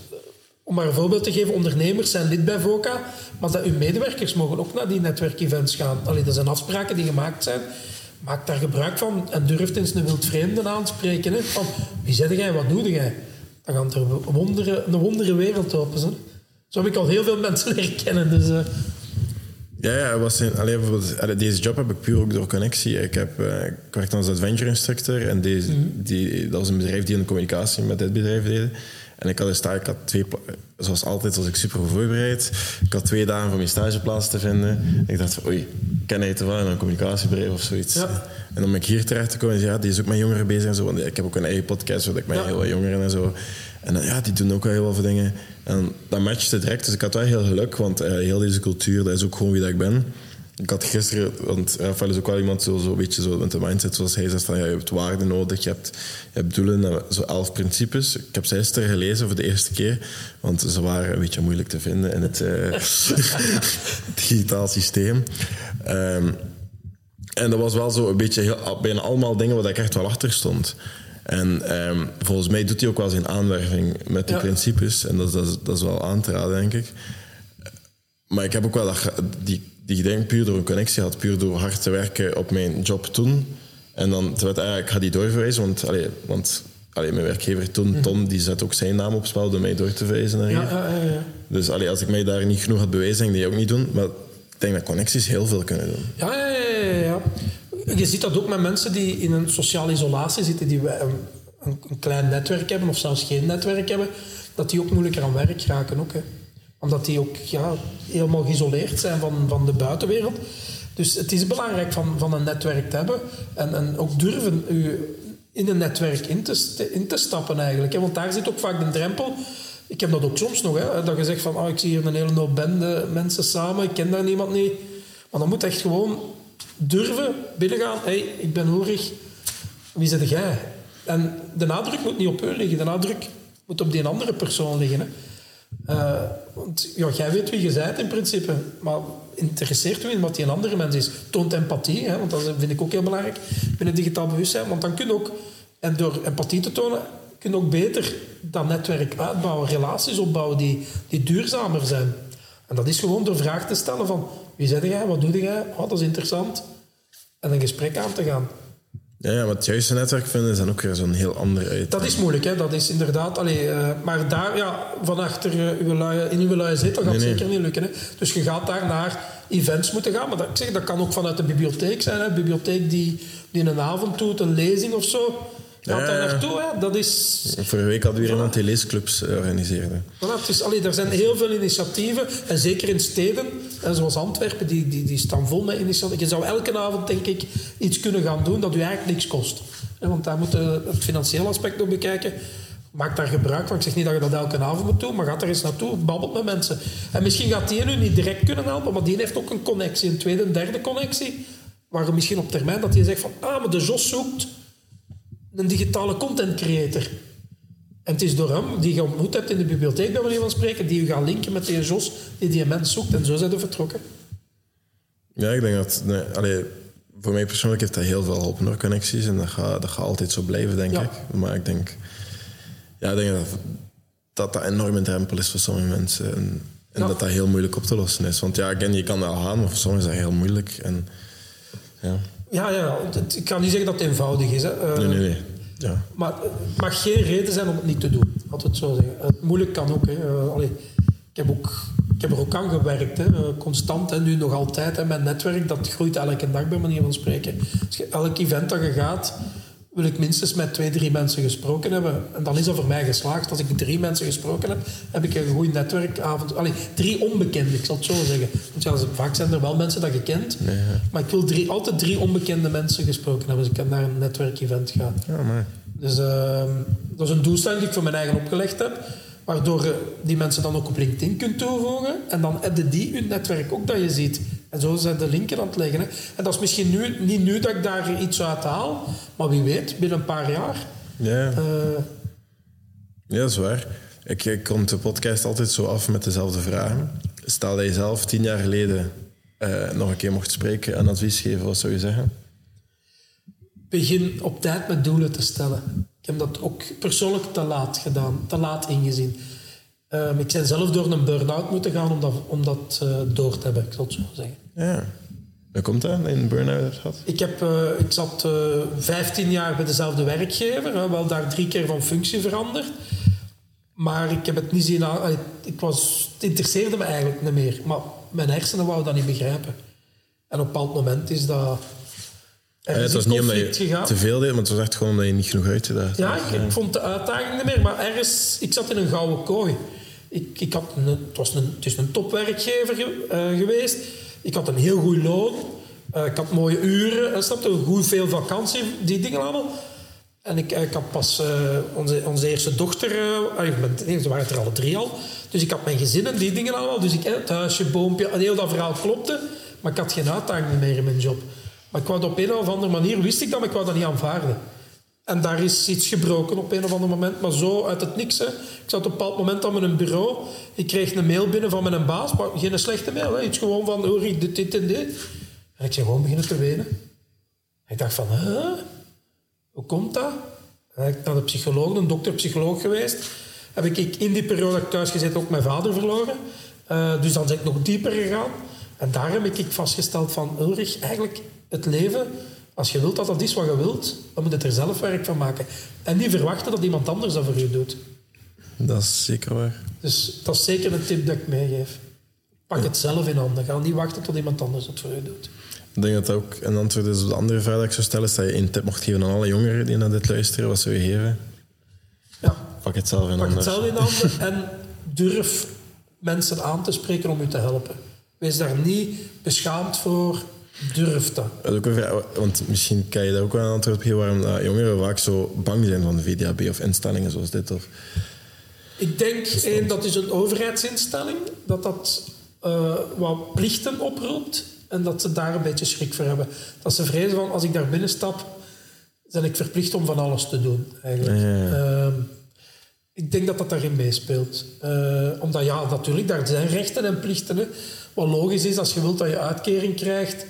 om maar een voorbeeld te geven, ondernemers zijn lid bij VOCA, maar dat uw medewerkers mogen ook naar die netwerkevents gaan. Allee, dat zijn afspraken die gemaakt zijn. Maak daar gebruik van en durf eens een wildvreemde aanspreken. Hè. Van, wie zeg jij, wat doe jij? Dan gaan er wonderen, een wondere wereld open. Zo heb ik al heel veel mensen leren kennen. Dus, ja, ja was een, allee, bijvoorbeeld, deze job heb ik puur ook door connectie. Ik, heb, uh, ik werkte als adventure instructor en deze, mm -hmm. die, dat was een bedrijf die een communicatie met dit bedrijf deed. En ik had een stage, ik had twee, zoals altijd was ik super voorbereid. Ik had twee dagen voor mijn stageplaats te vinden. En ik dacht van, oei, ken je toevallig een communicatiebedrijf of zoiets? Ja. En dan ben ik hier terecht te komen ja, die is ook met jongeren bezig en zo. Want ik heb ook een eigen podcast, waar ik met Ja. heel wat jongeren en zo. En dan, ja, die doen ook wel heel veel dingen. En dat matchte direct, dus ik had wel heel geluk, want eh, heel deze cultuur, dat is ook gewoon wie dat ik ben. Ik had gisteren, want Rafael is ook wel iemand zo, zo beetje zo met de mindset zoals hij zegt van ja, je hebt waarden nodig, je hebt, je hebt doelen, en zo elf principes. Ik heb ze gisteren gelezen voor de eerste keer, want ze waren een beetje moeilijk te vinden in het eh, digitaal systeem. Ehm, en dat was wel zo een beetje heel, bijna allemaal dingen waar ik echt wel achter stond. En ehm, volgens mij doet hij ook wel zijn aanwerving met die Ja. principes. En dat, is- dat, is- dat is wel aan te raden, denk ik. Maar ik heb ook wel dat, die, die denk puur door een connectie had, puur door hard te werken op mijn job toen. En dan, eigenlijk, ik ga die doorverwijzen, want, allee, want allee, mijn werkgever toen, Tom, die zet ook zijn naam op spel door mij door te verwijzen naar hier. Mhm. Ja, ja. Dus allee, als ik mij daar niet genoeg had bewezen, ik die ook niet doen. Maar ik denk dat connecties heel veel kunnen doen. Ja, ja, ja. Je ziet dat ook met mensen die in een sociale isolatie zitten, die een, klein netwerk hebben of zelfs geen netwerk hebben, dat die ook moeilijker aan werk raken. Ook. Omdat die ook ja, helemaal geïsoleerd zijn van, van de buitenwereld. Dus het is belangrijk van, van een netwerk te hebben en, ook durven in een netwerk in te, in te stappen eigenlijk. Want daar zit ook vaak de drempel. Ik heb dat ook soms nog, hè, dat je zegt van oh, ik zie hier een hele hoop bende mensen samen, ik ken daar niemand niet. Maar dan moet echt gewoon durven binnengaan. Hé, hey, ik ben hoerig. Wie zit jij? En de nadruk moet niet op u liggen. De nadruk moet op die andere persoon liggen. Hè. Eh, want ja, jij weet wie je bent in principe. Maar interesseert u in wat die andere mens is? Toont empathie, hè, want dat vind ik ook heel belangrijk binnen digitaal bewustzijn. Want dan kun je ook, en door empathie te tonen, kun je ook beter dat netwerk uitbouwen, relaties opbouwen die, die duurzamer zijn. En dat is gewoon door vragen te stellen van wie zit jij, wat doe jij, oh, dat is interessant. En een gesprek aan te gaan. Ja, ja, maar het juiste netwerk vinden is dan ook weer zo'n heel ander uit. Dat is moeilijk, hè? dat is inderdaad. Allee, eh, maar daar, ja, van achter eh, uw in uw luie zetel gaat Nee, nee. zeker niet lukken. Hè? Dus je gaat daar naar events moeten gaan. Maar dat, ik zeg, dat kan ook vanuit de bibliotheek zijn. Hè? Een bibliotheek die, die een avond doet, een lezing of zo. Gaat daar ja. naartoe. Hè? Dat is Vorige week hadden we weer iemand die leesclubs eh, organiseerde. Voilà, is, allee, er zijn heel veel initiatieven, en zeker in steden, en zoals Antwerpen, die, die, die staan vol met initiatieven. Je zou elke avond, denk ik, iets kunnen gaan doen dat u eigenlijk niks kost. Want daar moet je het financiële aspect nog bekijken. Maak daar gebruik van. Ik zeg niet dat je dat elke avond moet doen, maar ga er eens naartoe, babbelt met mensen. En misschien gaat die u niet direct kunnen helpen, maar die heeft ook een connectie, een tweede en derde connectie, waar je misschien op termijn dat die zegt van, ah, maar de Jos zoekt een digitale content creator. En het is door hem, die je ontmoet hebt in de bibliotheek, bij manier van spreken, die je gaat linken met die Jos, die die mens zoekt. En zo zijn we vertrokken. Ja, ik denk dat... Nee, allee, voor mij persoonlijk heeft dat heel veel geholpen door connecties. En dat gaat, dat gaat altijd zo blijven, denk Ja. ik. Maar ik denk... Ja, ik denk dat dat, dat een enorme drempel is voor sommige mensen. En, en Ja. dat dat heel moeilijk op te lossen is. Want ja, again, je kan wel gaan, maar voor sommigen is dat heel moeilijk. En, ja. Ja, ja, het- ik kan niet zeggen dat het eenvoudig is. Hè. Eh, Nee, nee, nee. Ja. Maar het mag geen reden zijn om het niet te doen. Laten we het zo zeggen. Het moeilijk kan ook. Hè. Eh, allee, ik, heb ook ik heb er ook aan gewerkt. Hè. Eh, constant. En nu nog altijd. Hè. Mijn netwerk dat groeit elke dag bij manier van spreken. Dus elk event dat je gaat, wil ik minstens met twee, drie mensen gesproken hebben. En dan is dat voor mij geslaagd. Als ik drie mensen gesproken heb, heb ik een goed netwerkavond. Allee, drie onbekenden, ik zal het zo zeggen. Want ja, vaak zijn er wel mensen dat je kent. Maar ik wil drie, altijd drie onbekende mensen gesproken hebben. Dus ik kan naar een netwerkevent gaan. Ja, maar... Dus ehm, dat is een doelstelling die ik voor mijn eigen opgelegd heb. Waardoor je die mensen dan ook op LinkedIn kunt toevoegen. En dan heb je die in netwerk ook dat je ziet. En zo zijn de linken aan het leggen. Hè. En dat is misschien nu, niet nu dat ik daar iets uit haal. Maar wie weet, binnen een paar jaar. Ja. eh, Ja, dat is waar. Ik, ik kom de podcast altijd zo af met dezelfde vragen. Stel dat je zelf tien jaar geleden eh, nog een keer mocht spreken en advies geven, wat zou je zeggen? begin op tijd met doelen te stellen. Ik heb dat ook persoonlijk te laat gedaan, te laat ingezien. Ehm, ik ben zelf door een burn-out moeten gaan om dat, om dat eh, door te hebben, ik zal het zo zeggen. Ja. Hoe komt dat, dat je een burn-out hebt gehad? Ik, heb, eh, ik zat eh 15 jaar bij dezelfde werkgever, hè, wel daar drie keer van functie veranderd. Maar ik heb het niet zien allee, Ik was, het interesseerde me eigenlijk niet meer. Maar mijn hersenen wouden dat niet begrijpen. En op een bepaald moment is dat, Ja, het was niet omdat je gegaan. te veel deed, maar het was echt gewoon omdat je niet genoeg uitgedaagd Ja, ik, ik vond de uitdaging niet meer, maar ergens, ik zat in een gouden kooi. Ik, ik had een, het, was een, het is een topwerkgever ge- eh, geweest. Ik had een heel goed loon. Eh, ik had mooie uren, en snapte, goed veel vakantie, die dingen allemaal. En ik, ik had pas eh, onze, onze eerste dochter, eh, ben- nee, ze waren er alle drie al. Dus ik had mijn gezin en die dingen allemaal. Dus ik, eh, het huisje, boompje, en heel dat verhaal klopte. Maar ik had geen uitdaging meer in mijn job. Maar ik wou op een of andere manier, wist ik dat, maar ik wou dat niet aanvaarden. En daar is iets gebroken op een of ander moment, maar zo uit het niks. Hè. Ik zat op een bepaald moment aan mijn bureau. Ik kreeg een mail binnen van mijn baas, maar geen slechte mail. Iets gewoon van, hoor dit, dit en dit. En ik zei gewoon beginnen te wenen. Ik dacht van, hoe komt dat? En ik ben de psycholoog, een dokter-psycholoog geweest. Heb ik in die periode thuis gezeten ook mijn vader verloren. Eh, dus dan ben ik nog dieper gegaan. En daar heb ik vastgesteld van, Ulrich, eigenlijk het leven, als je wilt dat dat is wat je wilt, dan moet je er zelf werk van maken. En niet verwachten dat iemand anders dat voor je doet. Dat is zeker waar. Dus dat is zeker een tip dat ik meegeef. Pak het zelf in handen. Ga niet wachten tot iemand anders het voor je doet. Ik denk dat dat ook een antwoord is op de andere vraag dat ik zou stellen. Is dat je een tip mocht geven aan alle jongeren die naar dit luisteren. Wat zou je geven? Ja, Pak het zelf in Pak het handen. zelf in handen en durf mensen aan te spreken om u te helpen. Wees daar niet beschaamd voor. Durf dat. Dat is ook een vraag, want misschien kan je daar ook wel een antwoord op geven waarom jongeren vaak zo bang zijn van de VDAB of instellingen zoals dit. Of, Ik denk, één, dat is een overheidsinstelling, dat dat eh, wat plichten oproept en dat ze daar een beetje schrik voor hebben. Dat ze vrezen van, als ik daar binnen stap, ben ik verplicht om van alles te doen, eigenlijk. Ja, ja, ja. Ehm, ik denk dat dat daarin meespeelt. Eh, omdat, ja, natuurlijk, daar zijn rechten en plichten. Hè. Wat logisch is, als je wilt dat je uitkering krijgt,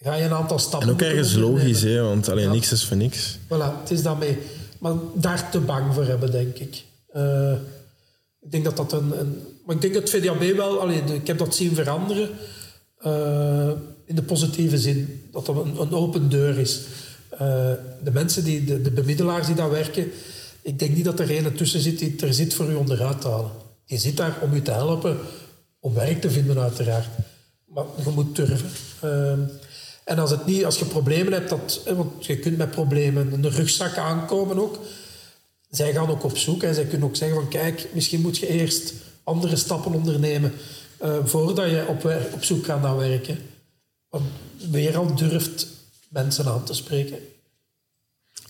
ga je een aantal stappen en ook ergens logisch, hè, want alleen Ja. niks is voor niks. Voilà, het is daarmee. Maar daar te bang voor hebben, denk ik. Eh, ik denk dat dat een, een... Maar ik denk dat het VDAB wel... Allee, ik heb dat zien veranderen. eh, in de positieve zin. Dat dat een, een open deur is. Eh, de mensen, die, de, de bemiddelaars die daar werken... Ik denk niet dat er een tussen zit die er zit voor u onderuit te halen. Die zit daar om u te helpen. Om werk te vinden, uiteraard. Maar je moet durven. En als, het niet, als je problemen hebt, dat, want je kunt met problemen de rugzak aankomen ook. Zij gaan ook op zoek en zij kunnen ook zeggen van kijk, misschien moet je eerst andere stappen ondernemen eh, voordat je op, op zoek gaat naar werken. Want weer al durft mensen aan te spreken.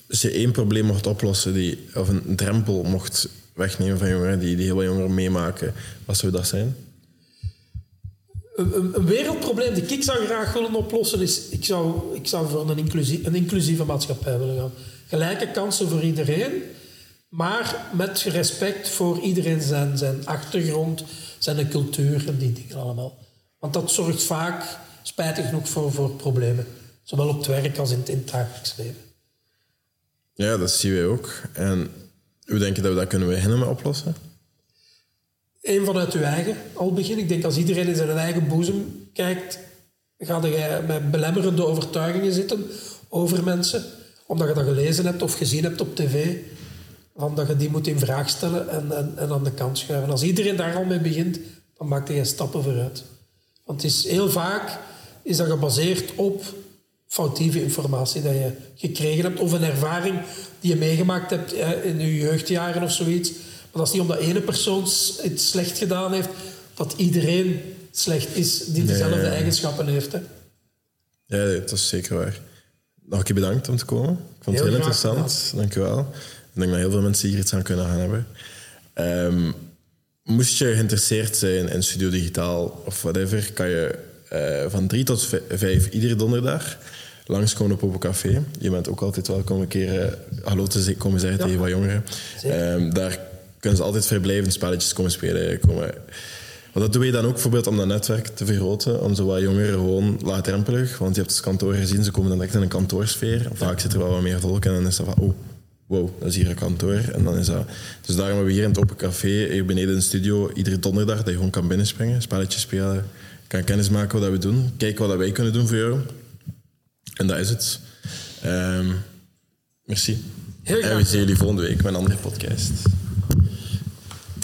Als je één probleem mocht oplossen, die, of een drempel mocht wegnemen van jongeren die, die heel wat jongeren meemaken, wat zou dat zijn? Een, wereldprobleem dat ik zou graag willen oplossen is... Ik zou, ik zou voor een, een inclusieve maatschappij willen gaan. Gelijke kansen voor iedereen, maar met respect voor iedereen zijn, zijn achtergrond, zijn cultuur en die dingen allemaal. Want dat zorgt vaak, spijtig genoeg, voor, voor problemen. Zowel op het werk als in het, dagelijks leven. Ja, dat zien wij ook. En hoe denk je dat we dat kunnen beginnen met oplossen? Eén vanuit uw eigen al begin. Ik denk als iedereen in zijn eigen boezem kijkt, ga je met belemmerende overtuigingen zitten over mensen, omdat je dat gelezen hebt of gezien hebt op tv, van dat je die moet in vraag stellen en, en, en aan de kant schuiven. Als iedereen daar al mee begint, dan maakt hij stappen vooruit. Want het is heel vaak is dat gebaseerd op foutieve informatie dat je gekregen hebt of een ervaring die je meegemaakt hebt eh, in je jeugdjaren of zoiets. Dat is niet omdat ene persoon s- het slecht gedaan heeft, dat iedereen slecht is die dezelfde Nee. eigenschappen heeft. Hè. Ja, dat is zeker waar. Nog een keer bedankt om te komen. Ik vond het Heel interessant. Dank u wel. Ik denk dat heel veel mensen hier iets aan kunnen gaan hebben. Ehm, moest je geïnteresseerd zijn in Studio Digitaal of whatever, kan je eh, van drie tot vij- vijf iedere donderdag langskomen op Open Café. Je bent ook altijd welkom een keer eh, hallo te komen zeggen Ja. tegen wat jongeren. Ehm, daar kunnen ze altijd vrijblijvend spelletjes komen spelen. Komen. Maar dat doe je dan ook bijvoorbeeld om dat netwerk te vergroten, om zo wat jongeren gewoon laagdrempelig, want je hebt het kantoor gezien, ze komen dan direct in een kantoorsfeer. Vaak zit er wel wat meer volk en dan is dat van, oh, wow, dat is hier een kantoor. En dan is dat... Dus daarom hebben we hier in het Open Café, hier beneden in de studio, iedere donderdag, dat je gewoon kan binnenspringen, spelletjes spelen, kan kennis maken wat we doen, kijken wat wij kunnen doen voor jou. En dat is het. Ehm, merci. Heel en we zien jullie volgende week met een andere podcast.